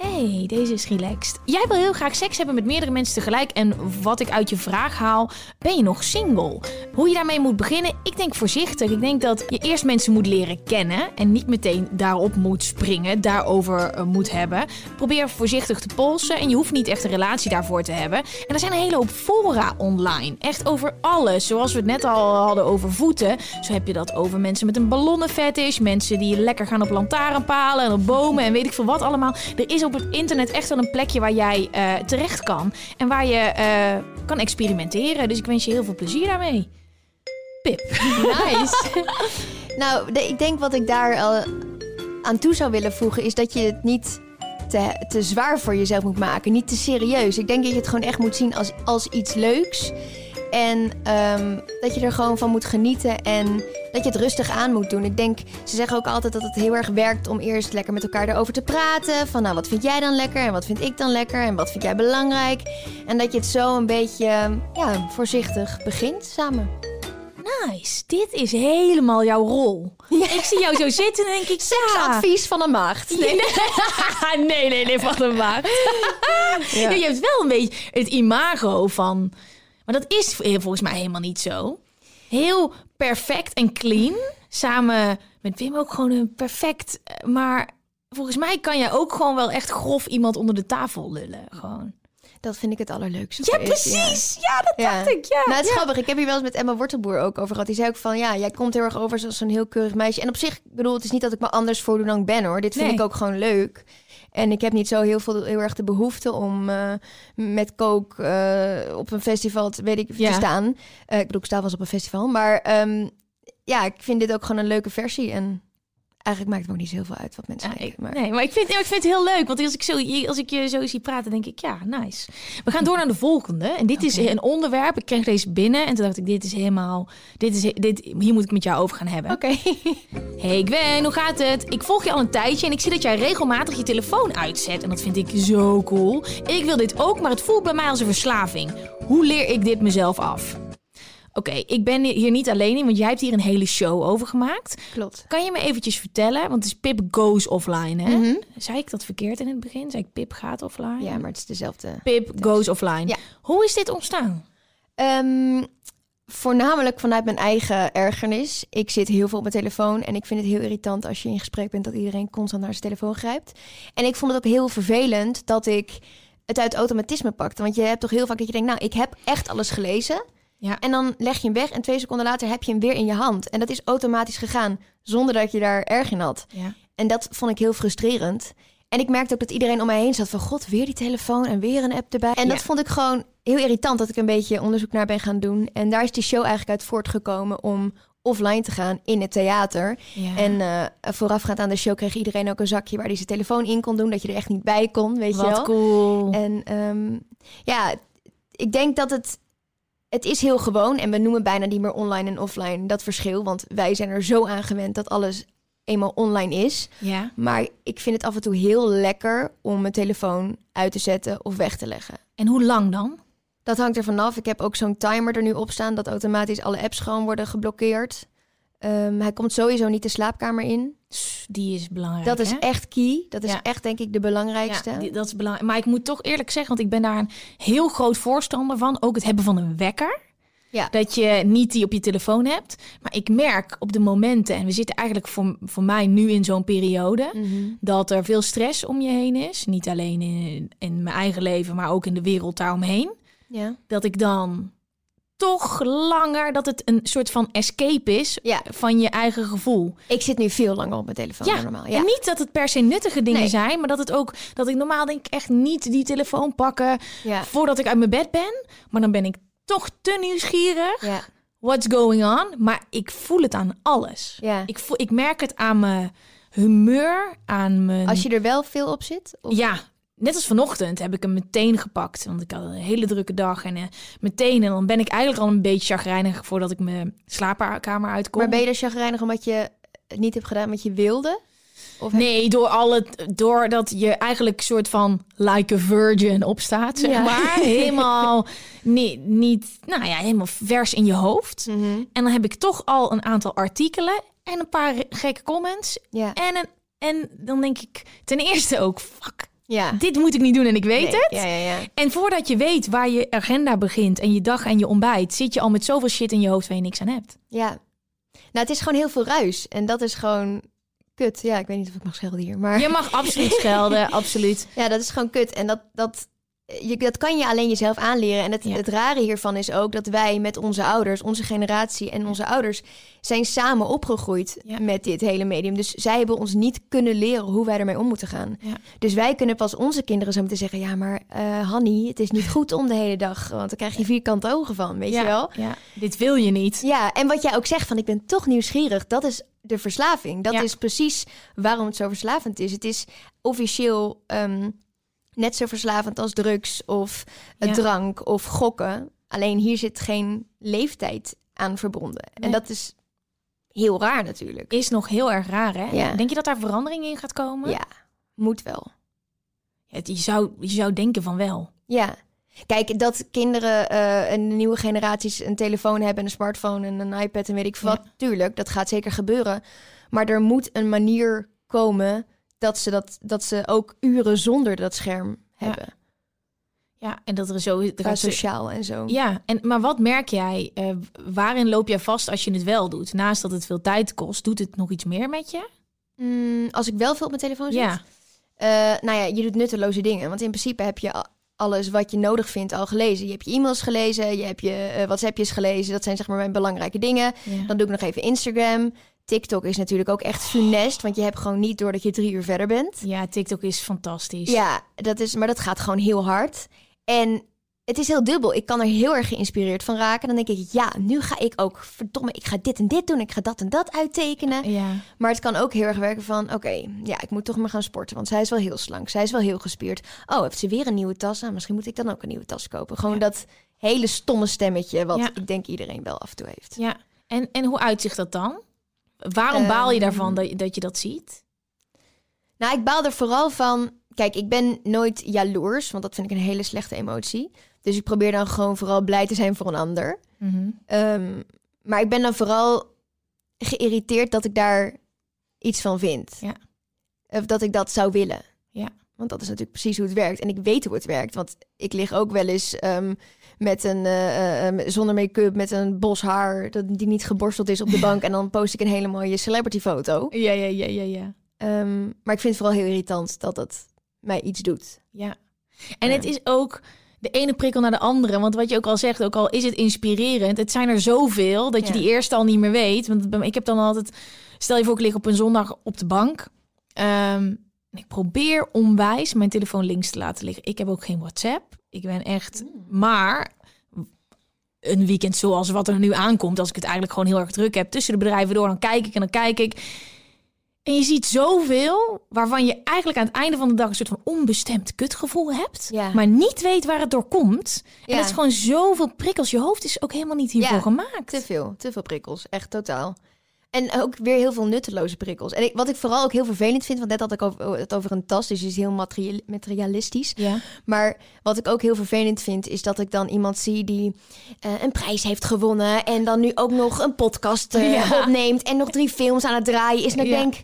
Hey, deze is relaxed. Jij wil heel graag seks hebben met meerdere mensen tegelijk. En wat ik uit je vraag haal, ben je nog single? Hoe je daarmee moet beginnen? Ik denk voorzichtig. Ik denk dat je eerst mensen moet leren kennen. En niet meteen daarop moet springen, daarover eh, moet hebben. Probeer voorzichtig te polsen. En je hoeft niet echt een relatie daarvoor te hebben. En er zijn een hele hoop fora online. Echt over alles. Zoals we het net al hadden over voeten. Zo heb je dat over mensen met een ballonnenfetish. Mensen die lekker gaan op lantaarnpalen en op bomen en weet ik veel wat allemaal. Er is het internet echt wel een plekje waar jij eh, terecht kan. En waar je eh, kan experimenteren. Dus ik wens je heel veel plezier daarmee. Pip. Nice. nou, de- ik denk wat ik daar al aan toe zou willen voegen... is dat je het niet te, te zwaar voor jezelf moet maken. Niet te serieus. Ik denk dat je het gewoon echt moet zien als, als iets leuks. En ehm, dat je er gewoon van moet genieten en dat je het rustig aan moet doen. Ik denk, ze zeggen ook altijd dat het heel erg werkt om eerst lekker met elkaar erover te praten. Van nou, wat vind jij dan lekker en wat vind ik dan lekker en wat vind jij belangrijk. En dat je het zo een beetje ja, voorzichtig begint samen. Nice. Dit is helemaal jouw rol. Ik zie jou zo zitten en denk ik... ja. Advies van een maagd. Nee, nee, nee, nee, van de maat. Ja, je hebt wel een beetje het imago van... Maar dat is volgens mij helemaal niet zo. Heel perfect en clean. Samen met Wim ook gewoon een perfect... Maar volgens mij kan jij ook gewoon wel echt grof iemand onder de tafel lullen. Gewoon. Dat vind ik het allerleukste. Ja, precies. Ja, dat Ja. dacht ik. Ja. Nou, het is ja. grappig. Ik heb hier wel eens met Emma Wortelboer ook over gehad. Die zei ook van, ja, jij komt heel erg over zoals zo'n heel keurig meisje. En op zich, ik bedoel, het is niet dat ik me anders voordoe dan ik ben, hoor. Dit vind Nee. ik ook gewoon leuk. En ik heb niet zo heel, veel, heel erg de behoefte om eh, met kook eh, op een festival, te, weet ik, Ja. te staan. Eh, ik bedoel, ik sta wel eens op een festival. Maar ehm, ja, ik vind dit ook gewoon een leuke versie. En eigenlijk maakt het me ook niet zo heel veel uit wat mensen Ja, denken. Maar... Nee, maar ik vind, ik vind het heel leuk. Want als ik, zo, als ik je zo zie praten, denk ik, ja, nice. We gaan door naar de volgende. En dit is een onderwerp. Ik kreeg deze binnen. En toen dacht ik, dit is helemaal... Dit is, dit, hier moet ik met jou over gaan hebben. Oké. Hey Gwen, hoe gaat het? Ik volg je al een tijdje en ik zie dat jij regelmatig je telefoon uitzet. En dat vind ik zo cool. Ik wil dit ook, maar het voelt bij mij als een verslaving. Hoe leer ik dit mezelf af? Oké, ik ben hier niet alleen in, want jij hebt hier een hele show over gemaakt. Klopt. Kan je me eventjes vertellen, want het is Pip goes offline, hè? Mhm. Zei ik dat verkeerd in het begin? Zei ik Pip gaat offline? Ja, maar het is dezelfde. Pip goes offline. Ja. Hoe is dit ontstaan? Ehm, voornamelijk vanuit mijn eigen ergernis. Ik zit heel veel op mijn telefoon en ik vind het heel irritant als je in gesprek bent dat iedereen constant naar zijn telefoon grijpt. En ik vond het ook heel vervelend dat ik het uit automatisme pakte. Want je hebt toch heel vaak dat je denkt, nou, ik heb echt alles gelezen. Ja. En dan leg je hem weg en twee seconden later heb je hem weer in je hand. En dat is automatisch gegaan zonder dat je daar erg in had. Ja. En dat vond ik heel frustrerend. En ik merkte ook dat iedereen om mij heen zat van... God, weer die telefoon en weer een app erbij. En dat vond ik gewoon heel irritant dat ik een beetje onderzoek naar ben gaan doen. En daar is die show eigenlijk uit voortgekomen om offline te gaan in het theater. Ja. En eh, voorafgaand aan de show kreeg iedereen ook een zakje... waar hij zijn telefoon in kon doen, dat je er echt niet bij kon, weet je Wat wel. cool. En ehm, ja, ik denk dat het... Het is heel gewoon en we noemen bijna niet meer online en offline dat verschil. Want wij zijn er zo aan gewend dat alles eenmaal online is. Ja. Maar ik vind het af en toe heel lekker om mijn telefoon uit te zetten of weg te leggen. En hoe lang dan? Dat hangt er vanaf. Ik heb ook zo'n timer er nu op staan dat automatisch alle apps gewoon worden geblokkeerd. Ehm, hij komt sowieso niet de slaapkamer in. Die is belangrijk. Dat is hè? echt key. Dat is Ja. echt denk ik de belangrijkste. Ja, die- dat is belangrijk. Maar ik moet toch eerlijk zeggen, want ik ben daar een heel groot voorstander van. Ook het hebben van een wekker. Ja. Dat je niet die op je telefoon hebt. Maar ik merk op de momenten, en we zitten eigenlijk voor, voor mij nu in zo'n periode, Mhm. dat er veel stress om je heen is. Niet alleen in, in mijn eigen leven, maar ook in de wereld daaromheen. Ja. Dat ik dan toch langer, dat het een soort van escape is Ja. van je eigen gevoel. Ik zit nu veel langer op mijn telefoon dan normaal. Ja. En niet dat het per se nuttige dingen Nee. zijn, maar dat het ook dat ik normaal denk echt niet die telefoon pakken Ja. voordat ik uit mijn bed ben. Maar dan ben ik toch te nieuwsgierig. Ja. What's going on? Maar ik voel het aan alles. Ja. Ik, voel, ik merk het aan mijn humeur, aan mijn. Als je er wel veel op zit? Of... Ja, net als vanochtend heb ik hem meteen gepakt. Want ik had een hele drukke dag. En eh, meteen, en dan ben ik eigenlijk al een beetje chagrijnig voordat ik mijn slaapkamer uitkom. Maar ben je er chagrijnig omdat je het niet hebt gedaan wat je wilde? Of Nee, door al het, doordat je eigenlijk soort van like a virgin opstaat, zeg Ja. maar. Helemaal niet, niet, nou ja, helemaal vers in je hoofd. Mhm. En dan heb ik toch al een aantal artikelen en een paar gekke comments. Ja. En, een, en dan denk ik ten eerste ook, fuck, Ja. dit moet ik niet doen en ik weet Nee. het. Ja, ja, ja. En voordat je weet waar je agenda begint en je dag en je ontbijt, zit je al met zoveel shit in je hoofd waar je niks aan hebt. Ja. Nou, het is gewoon heel veel ruis. En dat is gewoon kut. Ja, ik weet niet of ik mag schelden hier. Maar Je mag absoluut schelden, absoluut. ja, dat is gewoon kut. En dat, dat, je, dat kan je alleen jezelf aanleren. En het, Ja. het rare hiervan is ook dat wij met onze ouders, onze generatie en onze ouders, zijn samen opgegroeid Ja. met dit hele medium. Dus zij hebben ons niet kunnen leren hoe wij ermee om moeten gaan. Ja. Dus wij kunnen pas onze kinderen zo moeten zeggen: ja, maar eh Hanny, het is niet goed om de hele dag, want dan krijg je vierkante ogen van, weet je wel? Ja, dit wil je niet. Ja, en wat jij ook zegt van ik ben toch nieuwsgierig, dat is de verslaving. Dat is precies waarom het zo verslavend is. Het is officieel ehm, net zo verslavend als drugs of eh, Ja. drank of gokken. Alleen hier zit geen leeftijd aan verbonden. En dat is heel raar natuurlijk. Is nog heel erg raar, hè? Ja. Denk je dat daar verandering in gaat komen? Ja, moet wel. Het- je, zou, je zou denken van wel. Ja. Kijk, dat kinderen eh, en de nieuwe generaties een telefoon hebben, en een smartphone en een iPad en weet ik wat. Tuurlijk, dat gaat zeker gebeuren. Maar er moet een manier komen dat ze, dat, dat ze ook uren zonder dat scherm hebben. Ja, en dat er zo... Er sociaal en zo. ja, en, maar wat merk jij? eh, waarin loop jij vast als je het wel doet? Naast dat het veel tijd kost, doet het nog iets meer met je? Mm, als ik wel veel op mijn telefoon zit. Ja, Eh, nou ja, je doet nutteloze dingen. Want in principe heb je alles wat je nodig vindt al gelezen. Je hebt je e-mails gelezen, je hebt je eh, WhatsAppjes gelezen. Dat zijn zeg maar mijn belangrijke dingen. Ja. Dan doe ik nog even Instagram. TikTok is natuurlijk ook echt funest, want je hebt gewoon niet door dat je drie uur verder bent. Ja, TikTok is fantastisch. Ja, dat is, maar dat gaat gewoon heel hard. En het is heel dubbel. Ik kan er heel erg geïnspireerd van raken. Dan denk ik, ja, nu ga ik ook, verdomme, ik ga dit en dit doen. Ik ga dat en dat uittekenen. Ja. Maar het kan ook heel erg werken van, oké, ja, ik moet toch maar gaan sporten. Want zij is wel heel slank, zij is wel heel gespierd. Oh, heeft ze weer een nieuwe tas aan? Misschien moet ik dan ook een nieuwe tas kopen. Gewoon dat hele stomme stemmetje wat Ja. ik denk iedereen wel af en toe heeft. ja. En, en hoe uitzicht dat dan? Waarom baal je Ehm, daarvan dat, je- dat je dat ziet? Nou, ik baal er vooral van. Kijk, ik ben nooit jaloers, want dat vind ik een hele slechte emotie. Dus ik probeer dan gewoon vooral blij te zijn voor een ander. Mhm. Ehm, maar ik ben dan vooral geïrriteerd dat ik daar iets van vind. Ja. Of dat ik dat zou willen. Ja. Want dat is natuurlijk precies hoe het werkt. En ik weet hoe het werkt. Want ik lig ook wel eens ehm, met een eh, eh, zonder make-up, met een bos haar dat die niet geborsteld is op de bank. En dan post ik een hele mooie celebrity foto. Ja, ja, ja, ja, ja. Ehm, maar ik vind het vooral heel irritant dat het mij iets doet. Ja. En het is ook de ene prikkel naar de andere. Want wat je ook al zegt, ook al is het inspirerend, het zijn er zoveel dat je Ja. die eerste al niet meer weet. Want ik heb dan altijd, stel je voor, ik lig op een zondag op de bank. En ik probeer onwijs mijn telefoon links te laten liggen. Ik heb ook geen WhatsApp. Ik ben echt, maar een weekend zoals wat er nu aankomt, als ik het eigenlijk gewoon heel erg druk heb tussen de bedrijven door, dan kijk ik en dan kijk ik. En je ziet zoveel waarvan je eigenlijk aan het einde van de dag een soort van onbestemd kutgevoel hebt, Ja. maar niet weet waar het door komt. En Ja. dat is gewoon zoveel prikkels. Je hoofd is ook helemaal niet hiervoor Ja, gemaakt. Te veel, te veel prikkels. Echt totaal. En ook weer heel veel nutteloze prikkels. En ik, wat ik vooral ook heel vervelend vind, want net had ik over, het over een tas, dus is heel materia- materialistisch. Ja. Maar wat ik ook heel vervelend vind, is dat ik dan iemand zie die eh, een prijs heeft gewonnen en dan nu ook nog een podcast eh, Ja. opneemt en nog drie films aan het draaien is. En ik Ja. denk,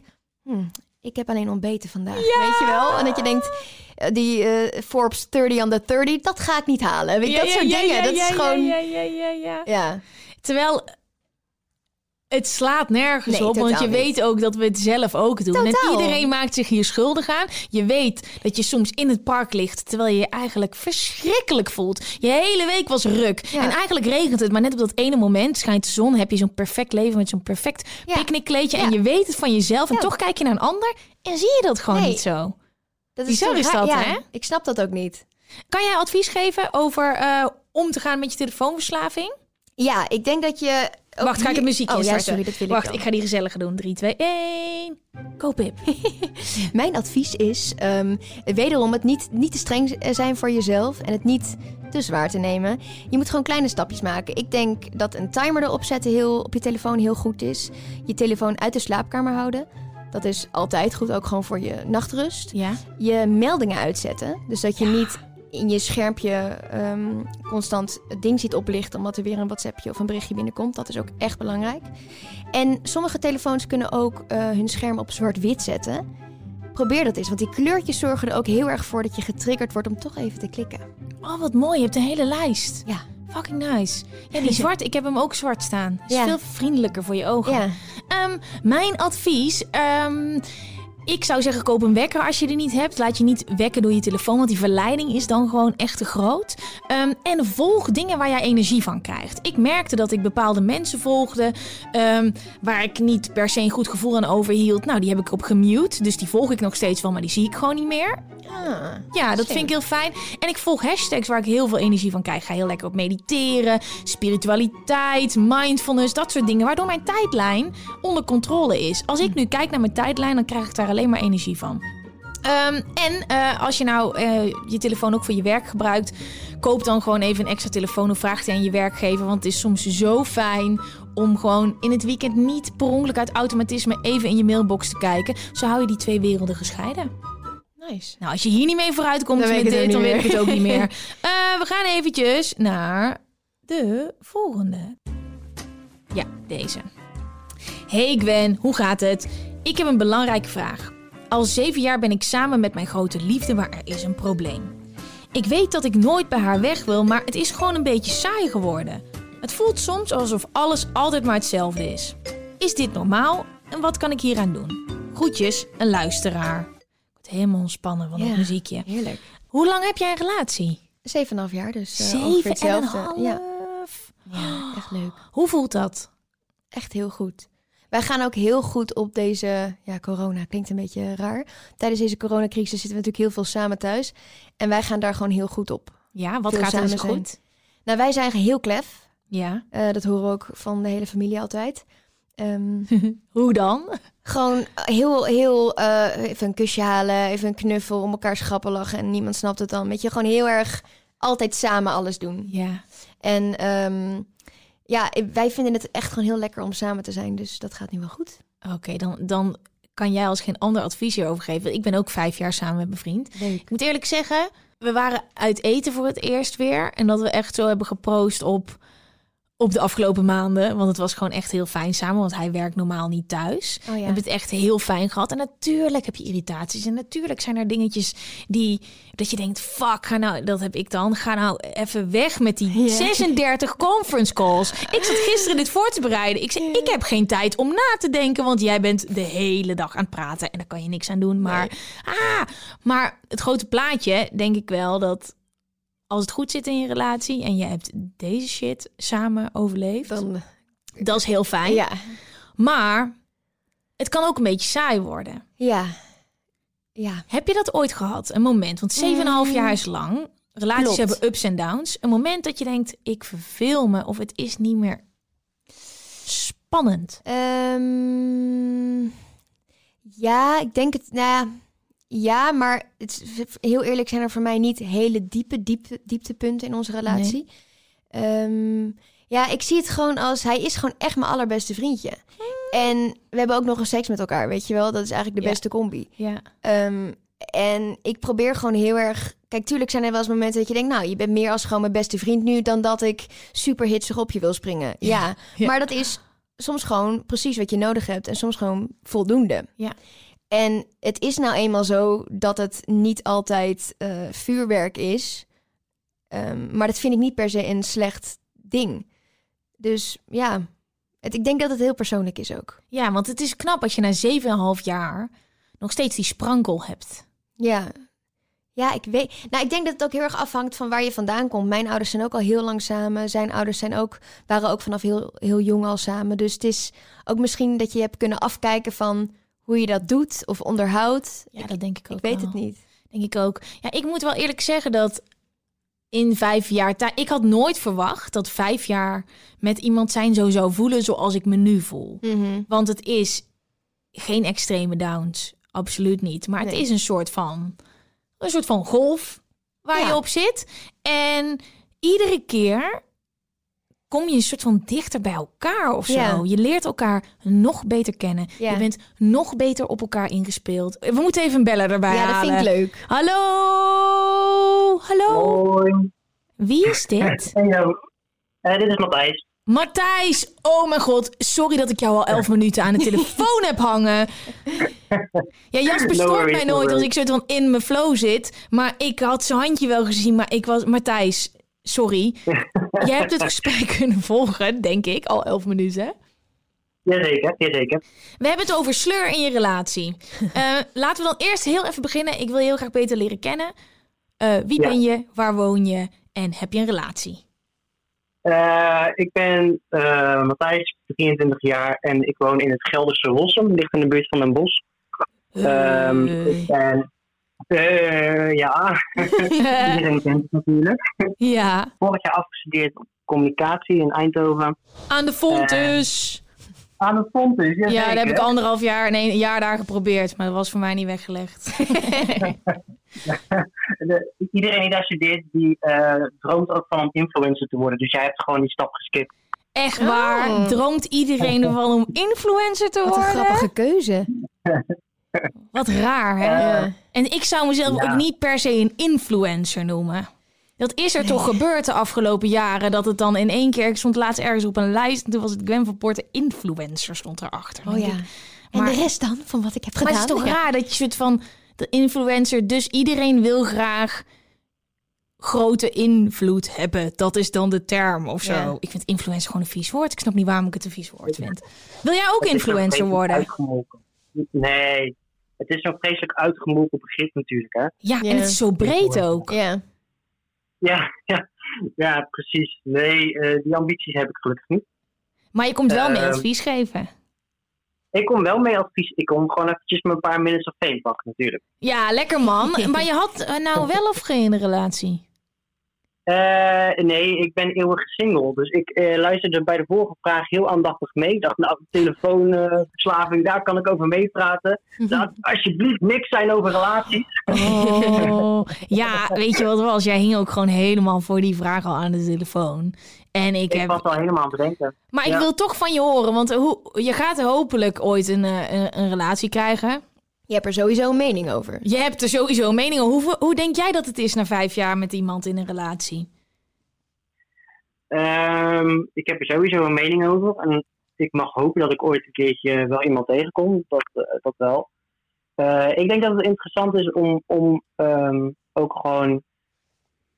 hmm, ik heb alleen ontbeten vandaag, weet je wel? En dat je denkt, eh, die Forbes 30 under 30, dat ga ik niet halen. Weet je, dat soort dingen, dat is gewoon... Ja, ja, ja, ja. Ja. Terwijl het slaat nergens Nee, op, want je niet. weet ook dat we het zelf ook doen. En iedereen maakt zich hier schuldig aan. Je weet dat je soms in het park ligt, terwijl je je eigenlijk verschrikkelijk voelt. Je hele week was ruk. Ja. En eigenlijk regent het, maar net op dat ene moment schijnt de zon, heb je zo'n perfect leven met zo'n perfect Ja. picknickkleedje. En je weet het van jezelf en toch kijk je naar een ander en zie je dat gewoon Nee. niet zo. Dat Bizar toch is dat, hè? Ik snap dat ook niet. Kan jij advies geven over eh, om te gaan met je telefoonverslaving? Ja, ik denk dat je... Wacht, ga ik het muziekje Oh ja, sorry, dat wil Wacht, ik ik dan. ga die gezellige doen. 3, 2, 1. Go Pip. Mijn advies is ehm, wederom het niet, niet te streng zijn voor jezelf en het niet te zwaar te nemen. Je moet gewoon kleine stapjes maken. Ik denk dat een timer erop zetten heel, op je telefoon heel goed is. Je telefoon uit de slaapkamer houden. Dat is altijd goed, ook gewoon voor je nachtrust. Ja. Je meldingen uitzetten. Dus dat je niet in je schermpje ehm, constant het ding ziet oplichten... omdat er weer een WhatsAppje of een berichtje binnenkomt. Dat is ook echt belangrijk. En sommige telefoons kunnen ook eh, hun scherm op zwart-wit zetten. Probeer dat eens, want die kleurtjes zorgen er ook heel erg voor... dat je getriggerd wordt om toch even te klikken. Oh, wat mooi. Je hebt een hele lijst. Ja. Fucking nice. Ja, die zwart. Ik heb hem ook zwart staan. Is Ja. veel vriendelijker voor je ogen. Ja. Ehm, mijn advies. ehm, ik zou zeggen, koop een wekker als je die niet hebt. Laat je niet wekken door je telefoon, want die verleiding is dan gewoon echt te groot. Ehm, en volg dingen waar jij energie van krijgt. Ik merkte dat ik bepaalde mensen volgde ehm, waar ik niet per se een goed gevoel aan overhield. Nou, die heb ik op gemute, dus die volg ik nog steeds wel, maar die zie ik gewoon niet meer. Ah. Ja, dat vind ik heel fijn. En ik volg hashtags waar ik heel veel energie van krijg. Ik ga heel lekker op mediteren, spiritualiteit, mindfulness, dat soort dingen. Waardoor mijn tijdlijn onder controle is. Als ik nu kijk naar mijn tijdlijn, dan krijg ik daar alleen maar energie van. Ehm, en eh, als je nou eh, je telefoon ook voor je werk gebruikt, koop dan gewoon even een extra telefoon of vraag die aan je werkgever. Want het is soms zo fijn om gewoon in het weekend niet per ongeluk uit automatisme even in je mailbox te kijken. Zo hou je die twee werelden gescheiden. Nice. Nou, als je hier niet mee vooruit komt Dan met dit, ook dan niet weet ik het meer. ook niet meer. Eh, we gaan eventjes naar de volgende. Ja, deze. Hey Gwen, hoe gaat het? Ik heb een belangrijke vraag. Al zeven jaar ben ik samen met mijn grote liefde, maar er is een probleem. Ik weet dat ik nooit bij haar weg wil, maar het is gewoon een beetje saai geworden. Het voelt soms alsof alles altijd maar hetzelfde is. Is dit normaal en wat kan ik hieraan doen? Groetjes, een luisteraar. Ik word helemaal ontspannen van Ja. dat muziekje. Heerlijk. Hoe lang heb jij een relatie? Zeven en half jaar, dus ongeveer Zeven en een. Ja. half. ja, echt leuk. Hoe voelt dat? Echt heel goed. Wij gaan ook heel goed op deze, ja, corona klinkt een beetje raar. Tijdens deze coronacrisis zitten we natuurlijk heel veel samen thuis. En wij gaan daar gewoon heel goed op. Ja, wat Veel gaat er zijn. goed? Nou, wij zijn heel klef. Ja. Eh, dat horen we ook van de hele familie altijd. Ehm, Hoe dan? gewoon heel, heel eh, even een kusje halen, even een knuffel, om elkaar schrappen lachen en niemand snapt het dan. Weet je, gewoon heel erg altijd samen alles doen. Ja. En ehm, ja, wij vinden het echt gewoon heel lekker om samen te zijn, dus dat gaat nu wel goed. Oké, dan, dan kan jij als geen ander advies hierover geven. Ik ben ook vijf jaar samen met mijn vriend. Leuk. Ik moet eerlijk zeggen, we waren uit eten voor het eerst weer. En dat we echt zo hebben geproost op, op de afgelopen maanden. Want het was gewoon echt heel fijn samen, want hij werkt normaal niet thuis. Oh We hebben het echt heel fijn gehad. En natuurlijk heb je irritaties. En natuurlijk zijn er dingetjes die... Dat je denkt, fuck, ga nou... Dat heb ik dan. Ga nou even weg met die Ja. 36 conference calls. Ik zat gisteren dit voor te bereiden. Ik zei, ik heb geen tijd om na te denken. Want jij bent de hele dag aan het praten. En daar kan je niks aan doen. Maar, ah, maar het grote plaatje, denk ik wel dat... Als het goed zit in je relatie en je hebt deze shit samen overleefd, Dan, dat is heel fijn. ja. Maar het kan ook een beetje saai worden. Ja. Ja. Heb je dat ooit gehad? Een moment, want 7,5 jaar is lang. Relaties Klopt. hebben ups en downs. Een moment dat je denkt, ik verveel me of het is niet meer spannend. Ehm, ja, ik denk het. Nou ja, ja, maar het, is- heel eerlijk zijn er voor mij niet hele diepe, diepe dieptepunten in onze relatie. Ehm, ja, ik zie het gewoon als hij is gewoon echt mijn allerbeste vriendje. En we hebben ook nog een seks met elkaar, weet je wel? Dat is eigenlijk de Ja. beste combi. Ja. Ehm, en ik probeer gewoon heel erg. Kijk, tuurlijk zijn er wel eens momenten dat je denkt, nou, je bent meer als gewoon mijn beste vriend nu dan dat ik super hitsig op je wil springen. Ja, Ja. maar dat is soms gewoon precies wat je nodig hebt en soms gewoon voldoende. Ja. En het is nou eenmaal zo dat het niet altijd eh, vuurwerk is. Ehm, maar dat vind ik niet per se een slecht ding. Dus ja, het, ik denk dat het heel persoonlijk is ook. ja, want het is knap als je na 7,5 jaar nog steeds die sprankel hebt. Ja. Ja, ik weet. Nou, ik denk dat het ook heel erg afhangt van waar je vandaan komt. Mijn ouders zijn ook al heel lang samen. Zijn ouders zijn ook, waren ook vanaf heel, heel jong al samen. Dus het is ook misschien dat je hebt kunnen afkijken van hoe je dat doet of onderhoudt. Ja, dat denk ik ook Ik weet wel. het niet. Denk ik ook. Ja, ik moet wel eerlijk zeggen dat in vijf jaar tijd... Ik had nooit verwacht dat vijf jaar met iemand zijn zo zou voelen zoals ik me nu voel. Want het is geen extreme downs. Absoluut niet. Maar het is een soort van... Een soort van golf waar Ja. je op zit. En iedere keer kom je een soort van dichter bij elkaar of zo. Ja. Je leert elkaar nog beter kennen. Ja. Je bent nog beter op elkaar ingespeeld. We moeten even een beller erbij Ja, dat halen. vind ik leuk. Hallo? Hallo? Hoi. Wie is dit? Hallo. Eh, dit is Matthijs. Matthijs! Oh mijn god, sorry dat ik jou al elf minuten aan de telefoon heb hangen. Ja, Jasper No stoort worries, mij no nooit als ik soort van in mijn flow zit. Maar ik had zijn handje wel gezien, maar ik was... Matthijs, sorry. Jij hebt het gesprek kunnen volgen, denk ik, al elf minuten. Jazeker, jazeker. We hebben het over sleur in je relatie. Eh, laten we dan eerst heel even beginnen. Ik wil je heel graag beter leren kennen. Eh, wie Ja. ben je? Waar woon je? En heb je een relatie? Eh, ik ben Matthijs, 23 jaar en ik woon in het Gelderse Rossum, ligt in de buurt van Den Bosch. Ehm, Eh, ik ben, eh, ja, iedereen kent het natuurlijk. ja, Vorig jaar afgestudeerd op communicatie in Eindhoven. aan de Fontes. Aan de Fontes, ja, Ja, dat heb ik anderhalf jaar, nee, een jaar daar geprobeerd. Maar dat was voor mij niet weggelegd. De- iedereen die daar studeert, die eh, droomt ook van om influencer te worden. Dus jij hebt gewoon die stap geskipt. Echt waar? Droomt iedereen ervan om influencer te Wat een worden? grappige keuze. Wat raar, hè? En ik zou mezelf Ja. ook niet per se een influencer noemen. Dat is er toch gebeurd de afgelopen jaren. Dat het dan in één keer... Ik stond laatst ergens op een lijst. En toen was het Gwen van influencer stond erachter. Oh ja. ik, En Maar- de rest dan, van wat ik heb Maar gedaan? het is toch Ja. raar dat je soort van... De influencer, dus iedereen wil graag grote invloed hebben. Dat is dan de term of zo. Ja. Ik vind influencer gewoon een vies woord. Ik snap niet waarom ik het een vies woord vind. Wil jij ook influencer worden? Nee, het is zo'n vreselijk uitgemolken begrip natuurlijk. Hè? Ja, Ja. en het is zo breed ook. Ja. Ja, ja, ja precies. Nee, eh, die ambities heb ik gelukkig niet. Maar je komt wel mee Ehm, advies geven. Ik kom wel mee advies. Ik kom gewoon eventjes mijn paar minutes of fame pakken natuurlijk. Ja, lekker man. Maar je had eh, nou wel of geen relatie? Eh, nee, ik ben eeuwig single. Dus ik eh, luisterde bij de vorige vraag heel aandachtig mee. Ik dacht, nou, telefoonverslaving, daar kan ik over meepraten. Laat alsjeblieft niks zijn over relaties. Oh, ja, weet je wat was? Jij hing ook gewoon helemaal voor die vraag al aan de telefoon. En ik Ik heb... was al helemaal aan bedenken. Maar ik wil toch van je horen, want hoe, je gaat hopelijk ooit een, eh, een, een relatie krijgen. Je hebt er sowieso een mening over. Je hebt er sowieso een mening over. Hoe, hoe denk jij dat het is na vijf jaar met iemand in een relatie? Ehm, ik heb er sowieso een mening over. En ik mag hopen dat ik ooit een keertje wel iemand tegenkom. Dat, eh, dat wel. Eh, ik denk dat het interessant is om, om ehm, ook gewoon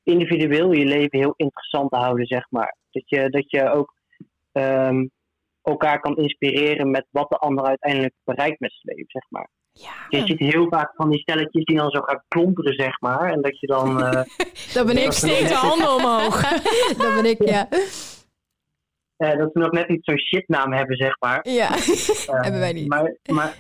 individueel je leven heel interessant te houden, zeg maar. Dat je, dat je ook ehm, elkaar kan inspireren met wat de ander uiteindelijk bereikt met zijn leven, zeg maar. Ja, Je ziet heel vaak van die stelletjes die dan zo gaan klonteren, zeg maar. En dat je dan... eh, Dat ben ik steek de handen omhoog. dat ben ik, ja. eh, dat ze nog net niet zo'n shitnaam hebben, zeg maar. Ja, Eh, hebben wij niet. Maar, maar,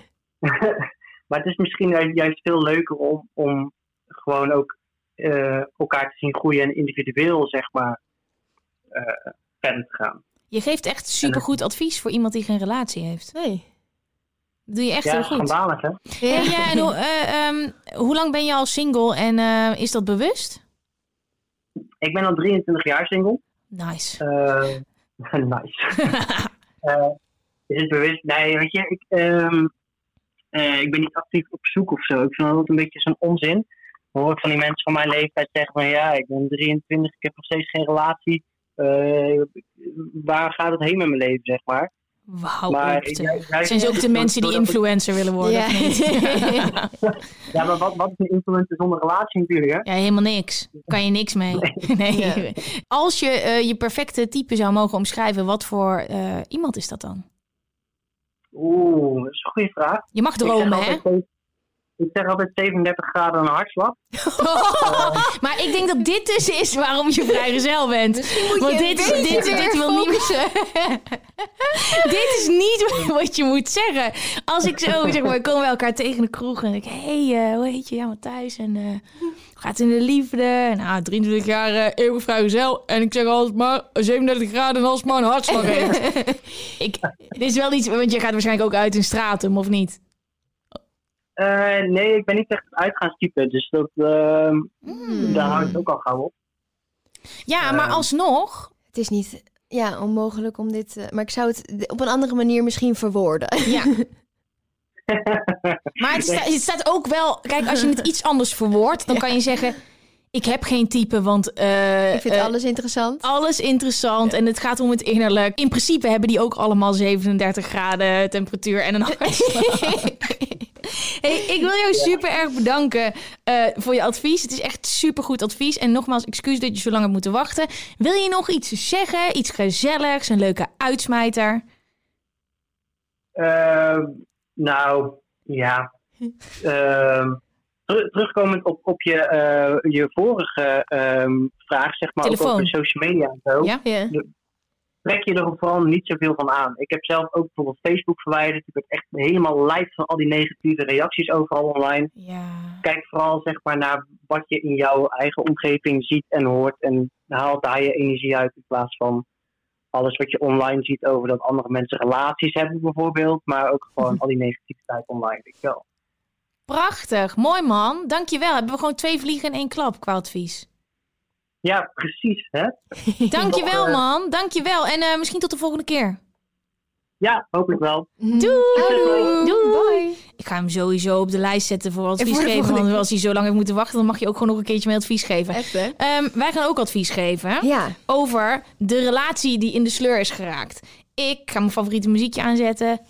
maar het is misschien ju- juist veel leuker om, om gewoon ook eh, elkaar te zien groeien en individueel, zeg maar, eh, verder te gaan. Je geeft echt supergoed advies voor iemand die geen relatie heeft. Nee. Dat doe je echt ja, heel goed. schandalig, hè? Hey, ja, en hoe, eh, ehm, hoe lang ben je al single en eh, is dat bewust? Ik ben al 23 jaar single. Nice. Eh, nice. Eh, is het bewust? Nee, weet je, ik, ehm, eh, ik ben niet actief op zoek of zo. Ik vind dat een beetje zo'n onzin. Dan hoor ik van die mensen van mijn leeftijd zeggen van ja, ik ben 23, ik heb nog steeds geen relatie. Eh, waar gaat het heen met mijn leven, zeg maar? Wauw, Zijn ze ook de mensen die influencer willen worden? Ja. Ja, maar wat, wat is een influencer zonder relatie natuurlijk, hè? Ja, helemaal niks. Kan je niks mee. Nee. Ja. Als je eh, je perfecte type zou mogen omschrijven, wat voor eh, iemand is dat dan? Oeh, dat is een goede vraag. Je mag dromen, hè? Ik zeg altijd 37 graden een hartslag. maar ik denk dat dit dus is waarom je vrijgezel bent. Want dit, is, dit, dit wil niet dit is niet wat je moet zeggen. Als ik zo, zeg maar, komen we elkaar tegen de kroeg en ik, hé, hey, eh, hoe heet je? Ja, Matthijs. En eh, gaat in de liefde? Nou, 23 jaar eh eeuwig vrijgezel. En ik zeg altijd maar 37 graden en als maar een hartslag heeft. ik, dit is wel iets, want je gaat waarschijnlijk ook uit in stratum, of niet? Eh, nee, ik ben niet echt een uitgaanstype, dus dat, Hmm. daar hou ik ook al gauw op. Ja, maar Ehm. alsnog... Het is niet ja, onmogelijk om dit... eh, maar ik zou het op een andere manier misschien verwoorden. Ja. Maar het, sta- het staat ook wel... Kijk, als je het iets anders verwoordt, dan kan je zeggen... Ik heb geen type, want... eh, ik vind eh, alles interessant. alles interessant en het gaat om het innerlijk. In principe hebben die ook allemaal 37 graden temperatuur en een hartslag. hey, ik wil jou super erg bedanken eh, voor je advies. Het is echt super goed advies. En nogmaals, excuus dat je zo lang hebt moeten wachten. Wil je nog iets zeggen? Iets gezelligs? Een leuke uitsmijter? Ehm, nou, ja. Ehm, terugkomend op, op je, eh, je vorige ehm, vraag, zeg maar, ook over social media en zo. Ja? Trek je er vooral niet zoveel van aan. Ik heb zelf ook bijvoorbeeld Facebook verwijderd. Ik werd echt helemaal lijf van al die negatieve reacties overal online. Ja. Kijk vooral zeg maar, naar wat je in jouw eigen omgeving ziet en hoort. En haal daar je energie uit in plaats van alles wat je online ziet over dat andere mensen relaties hebben bijvoorbeeld. Maar ook gewoon al die negativiteit online. Weet je wel. Prachtig. Mooi man. Dankjewel. Hebben we gewoon twee vliegen in één klap qua advies. Ja, precies. Hè? Dankjewel eh, man. Dankjewel. En eh, misschien tot de volgende keer. Ja, hopelijk wel. Doei. Doei. Doei. Ik ga hem sowieso op de lijst zetten voor advies voor geven. Want als hij zo lang heeft moeten wachten, dan mag je ook gewoon nog een keertje mee advies geven. Echt, hè? Ehm, wij gaan ook advies geven Ja. over de relatie die in de sleur is geraakt. Ik ga mijn favoriete muziekje aanzetten.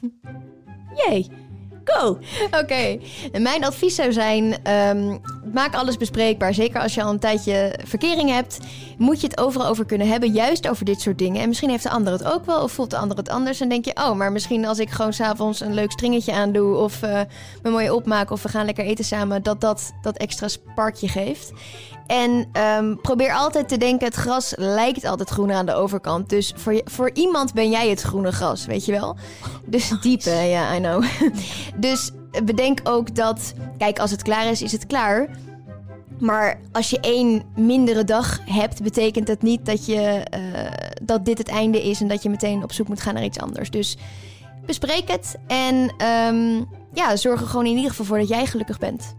Jee. Go. Oké, mijn advies zou zijn: ehm, maak alles bespreekbaar. Zeker als je al een tijdje verkering hebt, moet je het overal over kunnen hebben. Juist over dit soort dingen. En misschien heeft de ander het ook wel, of voelt de ander het anders. En denk je: oh, maar misschien als ik gewoon s'avonds een leuk stringetje aandoe, of eh me mooi opmaak, of we gaan lekker eten samen, dat dat dat extra sparkje geeft. En ehm, probeer altijd te denken, het gras lijkt altijd groener aan de overkant. Dus voor, je- voor iemand ben jij het groene gras, weet je wel? Dus diepe, ja, I know. dus bedenk ook dat, kijk, als het klaar is, is het klaar. Maar als je één mindere dag hebt, betekent het niet dat, je, eh, dat dit het einde is en dat je meteen op zoek moet gaan naar iets anders. Dus bespreek het en ehm, ja, zorg er gewoon in ieder geval voor dat jij gelukkig bent.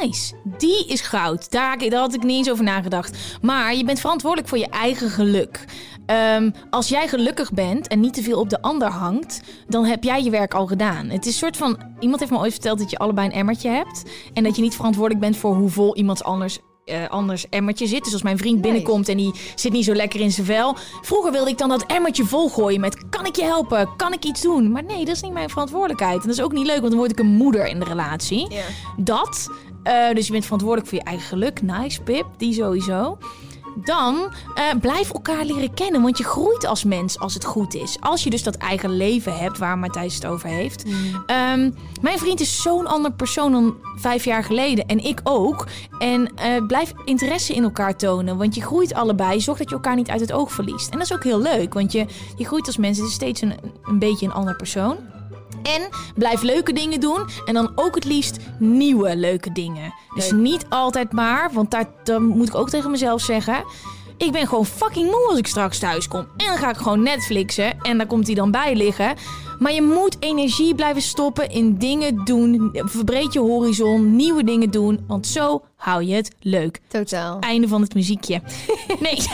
Nice. Die is goud. Daar, daar had ik niet eens over nagedacht. Maar je bent verantwoordelijk voor je eigen geluk. Ehm, als jij gelukkig bent en niet te veel op de ander hangt, dan heb jij je werk al gedaan. Het is een soort van. Iemand heeft me ooit verteld dat je allebei een emmertje hebt. En dat je niet verantwoordelijk bent voor hoe vol iemands anders. eh, anders emmertje zit. Dus als mijn vriend binnenkomt en die zit niet zo lekker in zijn vel. Vroeger wilde ik dan dat emmertje volgooien met: kan ik je helpen? Kan ik iets doen? Maar nee, dat is niet mijn verantwoordelijkheid. En dat is ook niet leuk, want dan word ik een moeder in de relatie. Dat. Eh, dus je bent verantwoordelijk voor je eigen geluk. Nice, Pip. Die sowieso. Dan eh, blijf elkaar leren kennen, want je groeit als mens als het goed is. Als je dus dat eigen leven hebt, waar Matthijs het over heeft. Ehm, mijn vriend is zo'n ander persoon dan vijf jaar geleden. En ik ook. En eh, blijf interesse in elkaar tonen, want je groeit allebei. Zorg dat je elkaar niet uit het oog verliest. En dat is ook heel leuk, want je, je groeit als mens. Het is steeds een, een beetje een ander persoon. En blijf leuke dingen doen. En dan ook het liefst nieuwe leuke dingen. Dus niet altijd maar, want daar, dan moet ik ook tegen mezelf zeggen. Ik ben gewoon fucking moe als ik straks thuis kom. En dan ga ik gewoon Netflixen. En daar komt hij dan bij liggen. Maar je moet energie blijven stoppen in dingen doen. Verbreed je horizon. Nieuwe dingen doen. Want zo hou je het leuk. Totaal. Einde van het muziekje. Nee,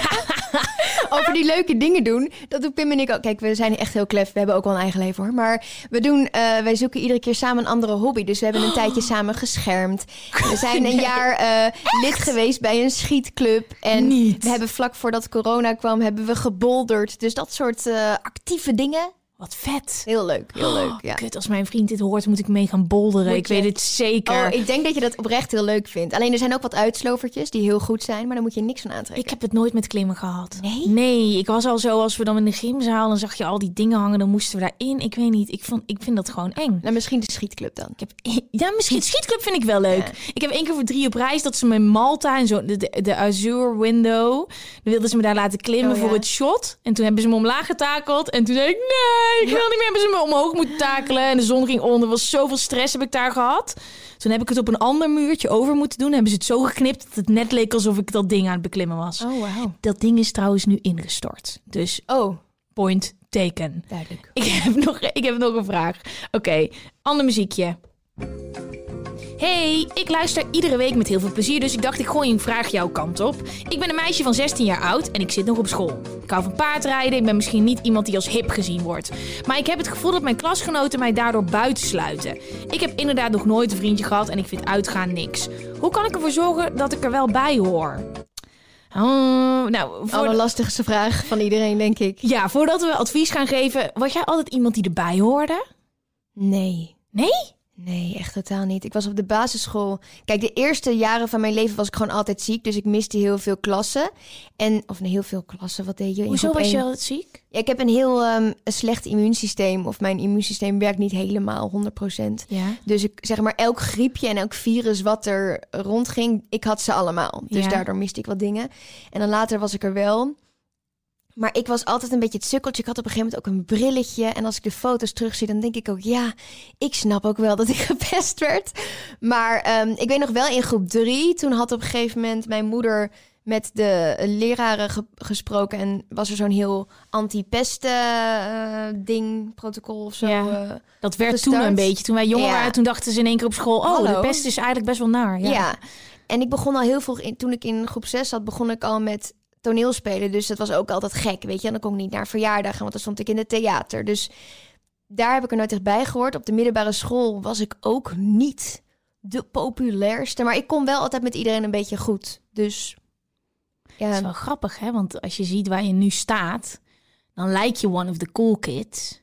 Over die leuke dingen doen, dat doen Pim en ik ook. Kijk, we zijn echt heel klef. We hebben ook wel een eigen leven hoor. Maar we doen, eh, wij zoeken iedere keer samen een andere hobby. Dus we hebben een tijdje samen geschermd. We zijn een jaar eh, lid geweest bij een schietclub. En Niet. we hebben vlak voordat corona kwam, hebben we gebolderd. Dus dat soort eh, actieve dingen. Wat vet. Heel leuk, heel leuk. Ja. Kut, als mijn vriend dit hoort, moet ik mee gaan bolderen. Ik weet het zeker. Oh, ik denk dat je dat oprecht heel leuk vindt. Alleen er zijn ook wat uitslovertjes die heel goed zijn, maar daar moet je niks van aantrekken. Ik heb het nooit met klimmen gehad. Nee? Nee, ik was al zo als we dan in de gymzaal dan zag je al die dingen hangen, dan moesten we daarin. Ik weet niet, ik, vond, ik vind dat gewoon eng. Nou, misschien de schietclub dan. Ik heb, ja, misschien schietclub vind ik wel leuk. Ik heb één keer voor drie op reis dat ze me in Malta en zo de, de, de Azure Window, dan wilden ze me daar laten klimmen Oh, ja. voor het shot. En toen hebben ze me omlaag getakeld en toen zei ik nee, ik wil niet meer. Hebben ze me omhoog moeten takelen en de zon ging onder. Er was zoveel stress heb ik daar gehad. Toen heb ik het op een ander muurtje over moeten doen. Hebben ze het zo geknipt dat het net leek alsof ik dat ding aan het beklimmen was. Oh, wauw. Dat ding is trouwens nu ingestort. Dus Oh, point taken. duidelijk. Ik heb nog, ik heb nog een vraag. Oké, ander muziekje. Hey, ik luister iedere week met heel veel plezier, dus ik dacht ik gooi een vraag jouw kant op. Ik ben een meisje van 16 jaar oud en ik zit nog op school. Ik hou van paardrijden, ik ben misschien niet iemand die als hip gezien wordt. Maar ik heb het gevoel dat mijn klasgenoten mij daardoor buitensluiten. Ik heb inderdaad nog nooit een vriendje gehad en ik vind uitgaan niks. Hoe kan ik ervoor zorgen dat ik er wel bij hoor? Oh, nou, voor Alle lastigste vraag van iedereen, denk ik. ja, voordat we advies gaan geven, was jij altijd iemand die erbij hoorde? Nee. Nee? Nee, echt totaal niet. Ik was op de basisschool. Kijk, de eerste jaren van mijn leven was ik gewoon altijd ziek. Dus ik miste heel veel klassen. En, of nee, heel veel klassen. Wat deed je? Hoezo was je altijd ziek? Ja, ik heb een heel ehm, een slecht immuunsysteem. Of mijn immuunsysteem werkt niet helemaal 100%. Ja. Dus ik zeg maar elk griepje en elk virus wat er rondging, ik had ze allemaal. Dus Ja. daardoor miste ik wat dingen. En dan later was ik er wel. Maar ik was altijd een beetje het sukkeltje. Ik had op een gegeven moment ook een brilletje. En als ik de foto's terugzie, dan denk ik ook... ja, ik snap ook wel dat ik gepest werd. Maar ehm, ik weet nog wel in groep drie... toen had op een gegeven moment mijn moeder met de leraren ge- gesproken... en was er zo'n heel anti-pesten-ding, protocol of zo. Ja. eh. Dat werd toen een beetje. Toen wij jong Ja. waren, toen dachten ze in één keer op school... oh, Hallo. de pest is eigenlijk best wel naar. Ja. Ja. En ik begon al heel vroeg, in, toen ik in groep 6 zat, begon ik al met toneelspelen. Dus dat was ook altijd gek, weet je. En dan kon ik niet naar verjaardagen, want dan stond ik in het theater. Dus daar heb ik er nooit echt bij gehoord. Op de middelbare school was ik ook niet de populairste. Maar ik kon wel altijd met iedereen een beetje goed. Dus Dat is ja, wel grappig, hè? Want als je ziet waar je nu staat... dan lijk je one of the cool kids.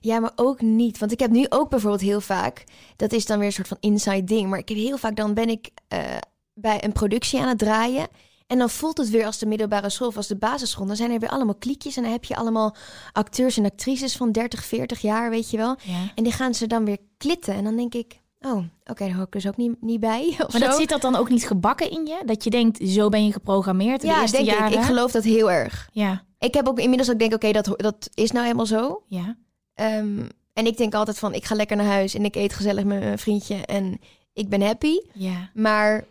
ja, maar ook niet. Want ik heb nu ook bijvoorbeeld heel vaak... Dat is dan weer een soort van inside ding. Maar ik heb heel vaak, dan ben ik eh, bij een productie aan het draaien... En dan voelt het weer als de middelbare school of als de basisschool. Dan zijn er weer allemaal kliekjes en dan heb je allemaal acteurs en actrices van 30, 40 jaar, weet je wel. Ja. En die gaan ze dan weer klitten. En dan denk ik, Oh, oké, daar hoor ik dus ook niet, niet bij. Of Maar zo. dat zit dat dan ook niet gebakken in je? Dat je denkt, zo ben je geprogrammeerd de ja, eerste denk jaren? ik. Ik geloof dat heel erg. Ja, Ik heb ook inmiddels ook denk, oké, dat, dat is nou helemaal zo. ja. Ehm, en ik denk altijd van, ik ga lekker naar huis en ik eet gezellig met mijn vriendje en ik ben happy. ja. Maar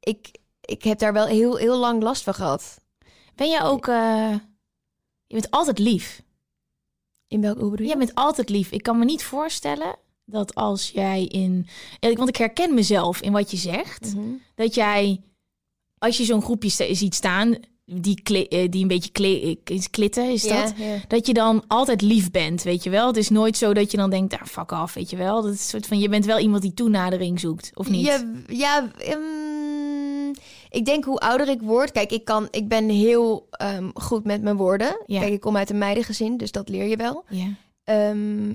ik, ik heb daar wel heel, heel lang last van gehad. Ben je ook... eh, je bent altijd lief. In welk je? Jij bent altijd lief. Ik kan me niet voorstellen dat als jij in... Want ik herken mezelf in wat je zegt. Mhm. Dat jij, als je zo'n groepje ziet staan... Die, eh, die een beetje kle- eh, klitten, is dat? Dat je dan altijd lief bent, weet je wel? Het is nooit zo dat je dan denkt, ah, fuck af, weet je wel? Dat is soort van, je bent wel iemand die toenadering zoekt, of niet? Ja, ja ehm, ik denk hoe ouder ik word. Kijk, ik, kan, ik ben heel ehm, goed met mijn woorden. Ja. Kijk, ik kom uit een meidengezin, dus dat leer je wel. Ja. Ehm,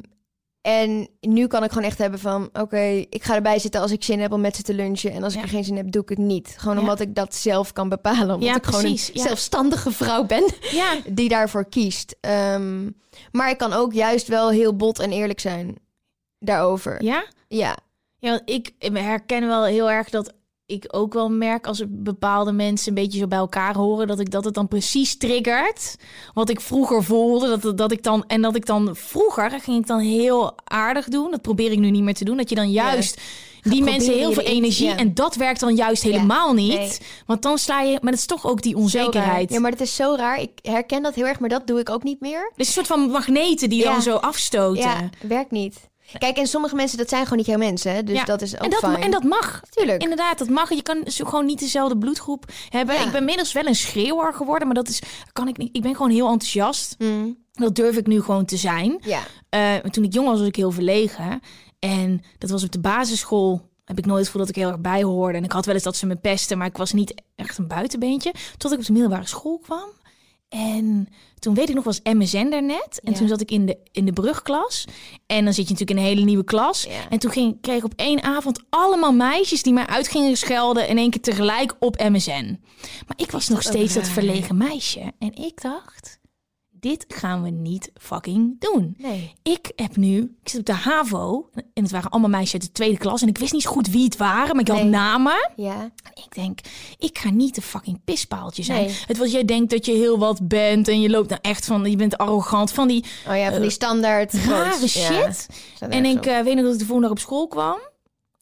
en nu kan ik gewoon echt hebben van... oké, ik ga erbij zitten als ik zin heb om met ze te lunchen... en als Ja. ik er geen zin heb, doe ik het niet. Gewoon Ja. omdat ik dat zelf kan bepalen. Omdat Ja, ik gewoon precies, een zelfstandige vrouw ben... ja, die daarvoor kiest. Ehm, maar ik kan ook juist wel heel bot en eerlijk zijn daarover. ja? Ja, Ja, want ik herken wel heel erg dat ik ook wel merk als er bepaalde mensen een beetje zo bij elkaar horen, dat ik dat het dan precies triggert wat ik vroeger voelde. Dat, dat ik dan, en dat ik dan vroeger ging ik dan heel aardig doen. Dat probeer ik nu niet meer te doen. Dat je dan juist die mensen heel veel energie. ja. En dat werkt dan juist helemaal niet. nee. Want dan sla je. Maar het is toch ook die onzekerheid. Ja, maar dat is zo raar. Ik herken dat heel erg, maar dat doe ik ook niet meer. Het is een soort van magneten die dan zo afstoten. Ja, werkt niet. Kijk, en sommige mensen, dat zijn gewoon niet jouw mensen. Hè? Dus Ja. dat is ook en, dat, fijn. en dat mag. Tuurlijk. Inderdaad, dat mag. Je kan gewoon niet dezelfde bloedgroep hebben. Ja. Ik ben inmiddels wel een schreeuwer geworden, maar dat is kan ik niet. Ik ben gewoon heel enthousiast. Mm, Dat durf ik nu gewoon te zijn. ja. Eh, toen ik jong was, was ik heel verlegen. En dat was op de basisschool. Heb ik nooit gevoel dat ik heel erg bij hoorde. En ik had wel eens dat ze me pesten, maar ik was niet echt een buitenbeentje. Tot ik op de middelbare school kwam. En toen weet ik nog, was MSN er net. En Ja. toen zat ik in de, in de brugklas. En dan zit je natuurlijk in een hele nieuwe klas. Ja. En toen ging, kreeg ik op één avond allemaal meisjes die mij uit gingen schelden. In één keer tegelijk op MSN. Maar ik was nog steeds dat verlegen meisje. En ik dacht, dit gaan we niet fucking doen. Nee. Ik heb nu, ik zit op de HAVO en het waren allemaal meisjes uit de tweede klas en ik wist niet zo goed wie het waren, maar ik had namen. Ja. En ik denk, ik ga niet een fucking pispaaltje zijn. Nee. Het was, jij denkt dat je heel wat bent en je loopt nou echt van, je bent arrogant van die Oh ja, van die standaard. rare. Ja, shit. En ik eh, weet nog dat ik de volgende dag op school kwam.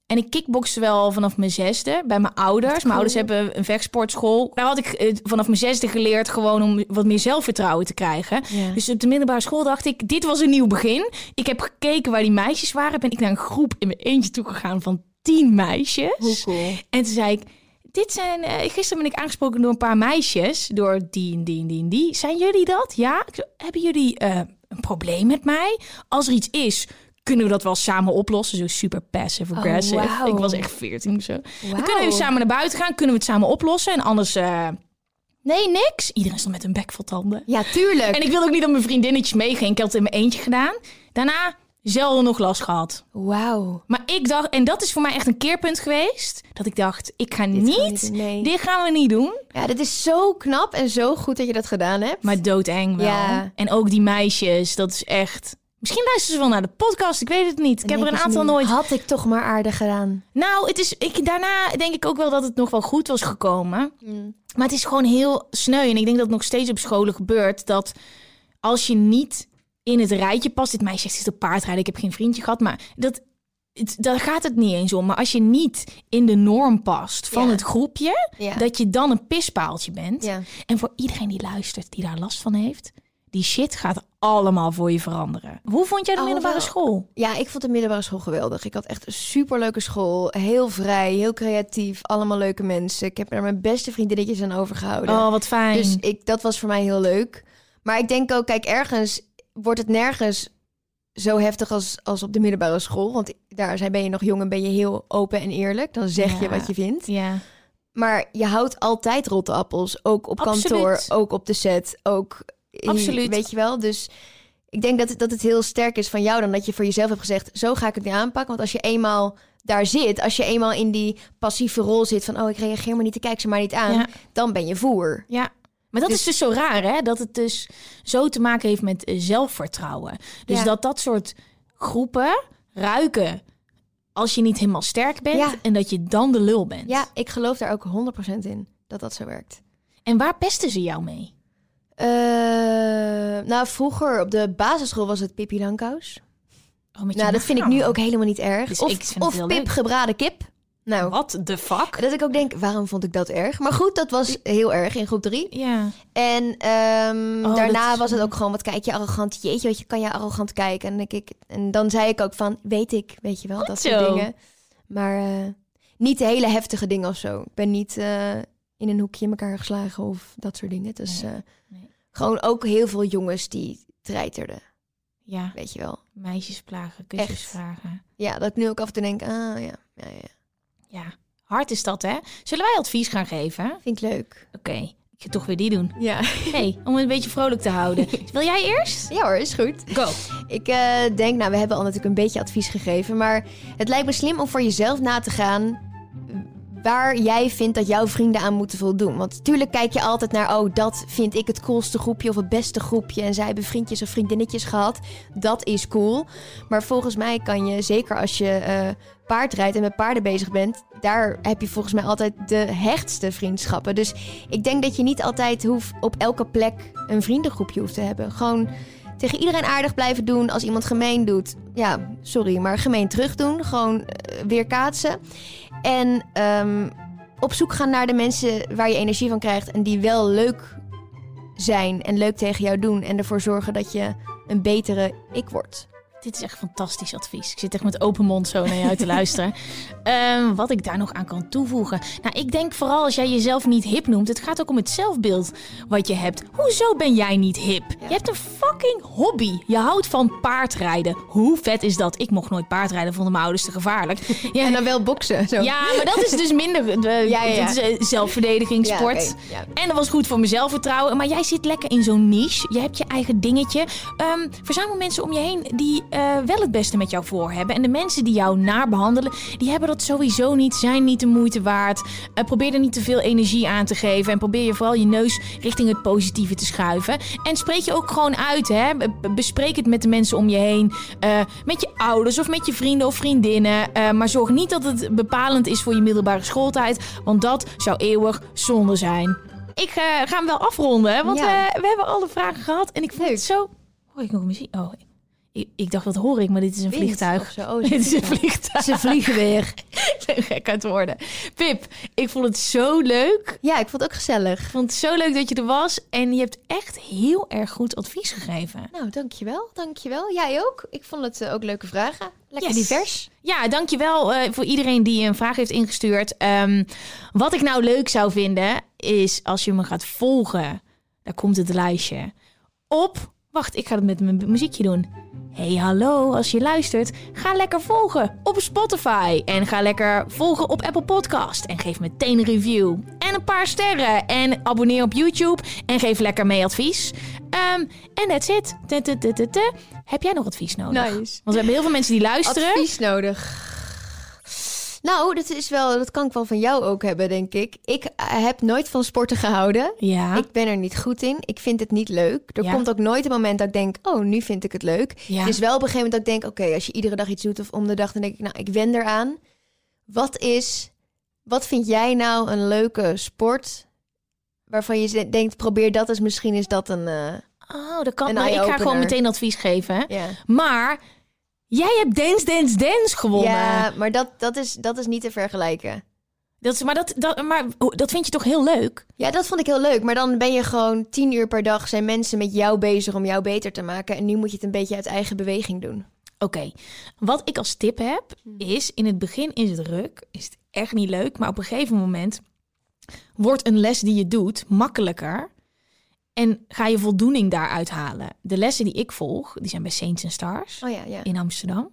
En ik kickbokste wel vanaf mijn zesde bij mijn ouders. Mijn ouders hebben een vechtsportschool. Daar had ik eh, vanaf mijn zesde geleerd gewoon om wat meer zelfvertrouwen te krijgen. Dus op de middelbare school dacht ik, dit was een nieuw begin. Ik heb gekeken waar die meisjes waren. Ben ik naar een groep in mijn eentje toegegaan van tien meisjes. Hoe cool. En toen zei ik, dit zijn... eh, gisteren ben ik aangesproken door een paar meisjes. Door die en die en die en die. Zijn jullie dat? Ja? Hebben jullie eh, een probleem met mij? Als er iets is, kunnen we dat wel samen oplossen. Zo super passive aggressive. Oh, wauw. Ik was echt veertien of zo. Dan kunnen we samen naar buiten gaan. Kunnen we het samen oplossen? En anders... eh, nee, niks. Iedereen stond met een bek vol tanden. Ja, tuurlijk. En ik wilde ook niet dat mijn vriendinnetjes meegingen. Ik had het in mijn eentje gedaan. Daarna zelden nog last gehad. Wauw. Maar ik dacht, en dat is voor mij echt een keerpunt geweest, dat ik dacht, ik ga Dit niet, nee. dit gaan we niet doen. Ja, dit is zo knap en zo goed dat je dat gedaan hebt. Maar doodeng wel. Ja. En ook die meisjes, dat is echt... Misschien luisteren ze wel naar de podcast, ik weet het niet. Ik heb er een aantal nu, nooit... Had ik toch maar aardig gedaan. Nou, het is, ik, daarna denk ik ook wel dat het nog wel goed was gekomen. Maar het is gewoon heel sneu. En ik denk dat het nog steeds op scholen gebeurt. Dat als je niet in het rijtje past. Dit meisje zegt op paardrijden. Ik heb geen vriendje gehad. Maar dat, het, daar gaat het niet eens om. Maar als je niet in de norm past van Ja. het groepje. Ja. Dat je dan een pispaaltje bent. Ja. En voor iedereen die luistert, die daar last van heeft. Die shit gaat allemaal voor je veranderen. Hoe vond jij de middelbare school? Ja, ik vond de middelbare school geweldig. Ik had echt een superleuke school. Heel vrij, heel creatief. Allemaal leuke mensen. Ik heb er mijn beste vriendinnetjes aan overgehouden. Oh, wat fijn. Dus ik, dat was voor mij heel leuk. Maar ik denk ook, kijk, ergens wordt het nergens zo heftig als, als op de middelbare school. Want daar zijn, ben je nog jong en ben je heel open en eerlijk. Dan zeg je wat je vindt. ja. Maar je houdt altijd rotte appels. Ook op Absoluut. kantoor, ook op de set, ook... Absoluut. Weet je wel? Dus ik denk dat, het- dat het heel sterk is van jou dan dat je voor jezelf hebt gezegd... zo ga ik het nu aanpakken. Want als je eenmaal daar zit, als je eenmaal in die passieve rol zit... van oh, ik reageer maar niet, ik kijk ze maar niet aan... Ja. dan ben je voer. Ja. Maar dat Dus- is dus zo raar, hè? Dat het dus zo te maken heeft met eh, zelfvertrouwen. Dus Ja. dat dat soort groepen ruiken als je niet helemaal sterk bent Ja. en dat je dan de lul bent. Ja, ik geloof daar ook 100% in dat dat zo werkt. En waar pesten ze jou mee? Eh, nou, vroeger op de basisschool was het Pippi Langkous. Oh, Nou, dat vind ik nu ook helemaal niet erg. Dus of Pip leuk. gebraden kip. Nou, Wat de fuck? dat ik ook denk, waarom vond ik dat erg? Maar goed, dat was heel erg in groep drie. Ja. En ehm, Oh, daarna is- was het ook gewoon, wat kijk je arrogant. Jeetje, wat je kan je arrogant kijken. En, ik, en dan zei ik ook van, weet ik, weet je wel, Goed dat soort dingen. Maar eh, niet hele heftige dingen of zo. Ik ben niet eh, in een hoekje in elkaar geslagen of dat soort dingen. Dus Nee, nee. Gewoon ook heel veel jongens die treiterden, Ja, weet je wel. meisjes plagen, kusjes Echt. vragen. Ja, dat ik nu ook af en toe denk, ah ja, ja, ja. Ja, hard is dat, hè? Zullen wij advies gaan geven? Vind ik leuk. Oké, ik ga toch weer die doen. Ja. hey, om het een beetje vrolijk te houden. Wil jij eerst? ja hoor, is goed. Go. Ik eh, denk, nou, we hebben al natuurlijk een beetje advies gegeven, maar het lijkt me slim om voor jezelf na te gaan waar jij vindt dat jouw vrienden aan moeten voldoen. Want natuurlijk kijk je altijd naar, oh, dat vind ik het coolste groepje of het beste groepje en zij hebben vriendjes of vriendinnetjes gehad. Dat is cool. Maar volgens mij kan je, zeker als je eh, paard rijdt en met paarden bezig bent, daar heb je volgens mij altijd de hechtste vriendschappen. Dus ik denk dat je niet altijd hoeft op elke plek een vriendengroepje hoeft te hebben. Gewoon tegen iedereen aardig blijven doen. Als iemand gemeen doet, ja, sorry, maar gemeen terug doen. Gewoon eh, weer kaatsen. En ehm, op zoek gaan naar de mensen waar je energie van krijgt en die wel leuk zijn en leuk tegen jou doen. En ervoor zorgen dat je een betere ik wordt. Dit is echt fantastisch advies. Ik zit echt met open mond zo naar jou te luisteren. Ehm, wat ik daar nog aan kan toevoegen. Nou, ik denk vooral als jij jezelf niet hip noemt. Het gaat ook om het zelfbeeld wat je hebt. Hoezo ben jij niet hip? Je hebt een fucking hobby. Je houdt van paardrijden. Hoe vet is dat? Ik mocht nooit paardrijden, vonden mijn ouders te gevaarlijk. Ja, En dan wel boksen. Zo. ja, maar dat is dus minder. De, Ja, ja. Dat is eh, zelfverdedigingssport. Ja. En dat was goed voor mijn zelfvertrouwen. Maar jij zit lekker in zo'n niche. Je hebt je eigen dingetje. Ehm, verzamel mensen om je heen die eh, wel het beste met jou voor hebben. En de mensen die jou naar behandelen, die hebben dat sowieso niet. Zijn niet de moeite waard. Eh, probeer er niet te veel energie aan te geven. En probeer je vooral je neus richting het positieve te schuiven. En spreek je ook gewoon uit. Hè? Be- Bespreek het met de mensen om je heen. Eh, met je ouders of met je vrienden of vriendinnen. Maar zorg niet dat het bepalend is voor je middelbare schooltijd. Want dat zou eeuwig zonde zijn. Ik ga hem wel afronden, hè, want Ja. we, we hebben alle vragen gehad. En ik vond het zo... Hoor ik nog muziek? Oh, ik, ik dacht, dat hoor ik, maar dit is een Wind vliegtuig. zo. Oh, dit is een vliegtuig. Ze vliegen weer. Ik ben gek aan het worden. Pip, ik vond het zo leuk. Ja, ik vond het ook gezellig. Ik vond het zo leuk dat je er was. En je hebt echt heel erg goed advies gegeven. Nou, dankjewel. Dankjewel. Jij ook. Ik vond het eh, ook leuke vragen. Lekker Yes. divers. Ja, dankjewel eh voor iedereen die een vraag heeft ingestuurd. Ehm, wat ik nou leuk zou vinden, is als je me gaat volgen. Daar komt het lijstje. Op, wacht, ik ga het met mijn muziekje doen. Hey, hallo, als je luistert, ga lekker volgen op Spotify. En ga lekker volgen op Apple Podcast. En geef meteen een review. En een paar sterren. En abonneer op YouTube. En geef lekker mee advies. Ehm, En that's it. Heb jij nog advies nodig? Nice. Want we hebben heel veel mensen die luisteren. Advies nodig. Nou, dat, is wel, dat kan ik wel van jou ook hebben, denk ik. Ik eh, heb nooit van sporten gehouden. Ja. Ik ben er niet goed in. Ik vind het niet leuk. Er Ja. komt ook nooit een moment dat ik denk, oh, nu vind ik het leuk. Ja. Het is wel op een gegeven moment dat ik denk, oké, als je iedere dag iets doet of om de dag, dan denk ik, nou, ik wen eraan. Wat is, wat vind jij nou een leuke sport waarvan je denkt, probeer dat eens, misschien is dat een, eh, Oh, dat kan. Nou, ik ga gewoon meteen advies geven. ja. Maar jij hebt Dance Dance Dance gewonnen. Ja, maar dat, dat, is, dat is niet te vergelijken. Dat, is, maar, dat, dat, maar dat vind je toch heel leuk? Ja, dat vond ik heel leuk. Maar dan ben je gewoon tien uur per dag zijn mensen met jou bezig om jou beter te maken. En nu moet je het een beetje uit eigen beweging doen. Oké, wat ik als tip heb, is in het begin is het ruk, is het echt niet leuk, maar op een gegeven moment wordt een les die je doet makkelijker en ga je voldoening daaruit halen. De lessen die ik volg, die zijn bij Saints and Stars Oh ja, ja. in Amsterdam.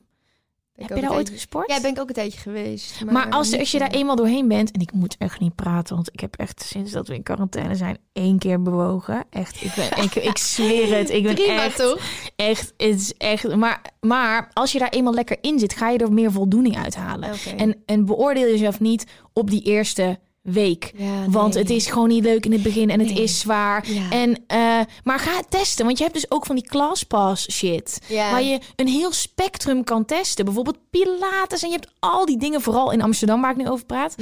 Ben Heb je daar ooit gesport? Ja, ben ik ook een tijdje geweest. Maar als, als je daar eenmaal doorheen bent, en ik moet echt niet praten, want ik heb echt sinds dat we in quarantaine zijn één keer bewogen. Echt, ik, ben, ik, ik zweer het. Ik ben Prima, echt, toch? echt, het is echt. Maar, maar als je daar eenmaal lekker in zit, ga je er meer voldoening uithalen. Oké. En, en beoordeel jezelf niet op die eerste week. Ja, Want het is gewoon niet leuk in het begin en het is zwaar. Ja. En, eh, maar ga het testen, want je hebt dus ook van die ClassPass shit. Ja. Waar je een heel spectrum kan testen. Bijvoorbeeld Pilates en je hebt al die dingen, vooral in Amsterdam waar ik nu over praat.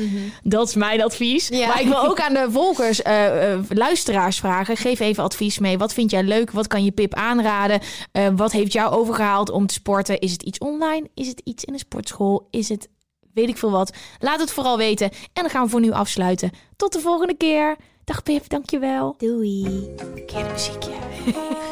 Dat is mijn advies. Ja. Maar ik wil ook aan de volgers, eh, luisteraars vragen. Geef even advies mee. Wat vind jij leuk? Wat kan je Pip aanraden? Wat heeft jou overgehaald om te sporten? Is het iets online? Is het iets in een sportschool? Is het weet ik veel wat? Laat het vooral weten. En dan gaan we voor nu afsluiten. Tot de volgende keer. Dag Pip, dankjewel. Doei. Verkeerde muziekje.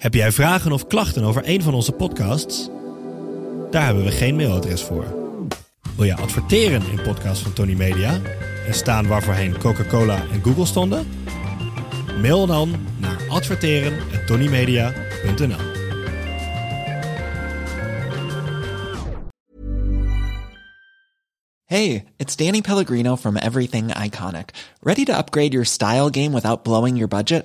Heb jij vragen of klachten over een van onze podcasts? Daar hebben we geen mailadres voor. Wil je adverteren in podcasts van Tony Media en staan waarvoorheen Coca-Cola en Google stonden? Mail dan naar adverteren@tonymedia.nl. Hey, it's Danny Pellegrino from Everything Iconic. Ready to upgrade your style game without blowing your budget?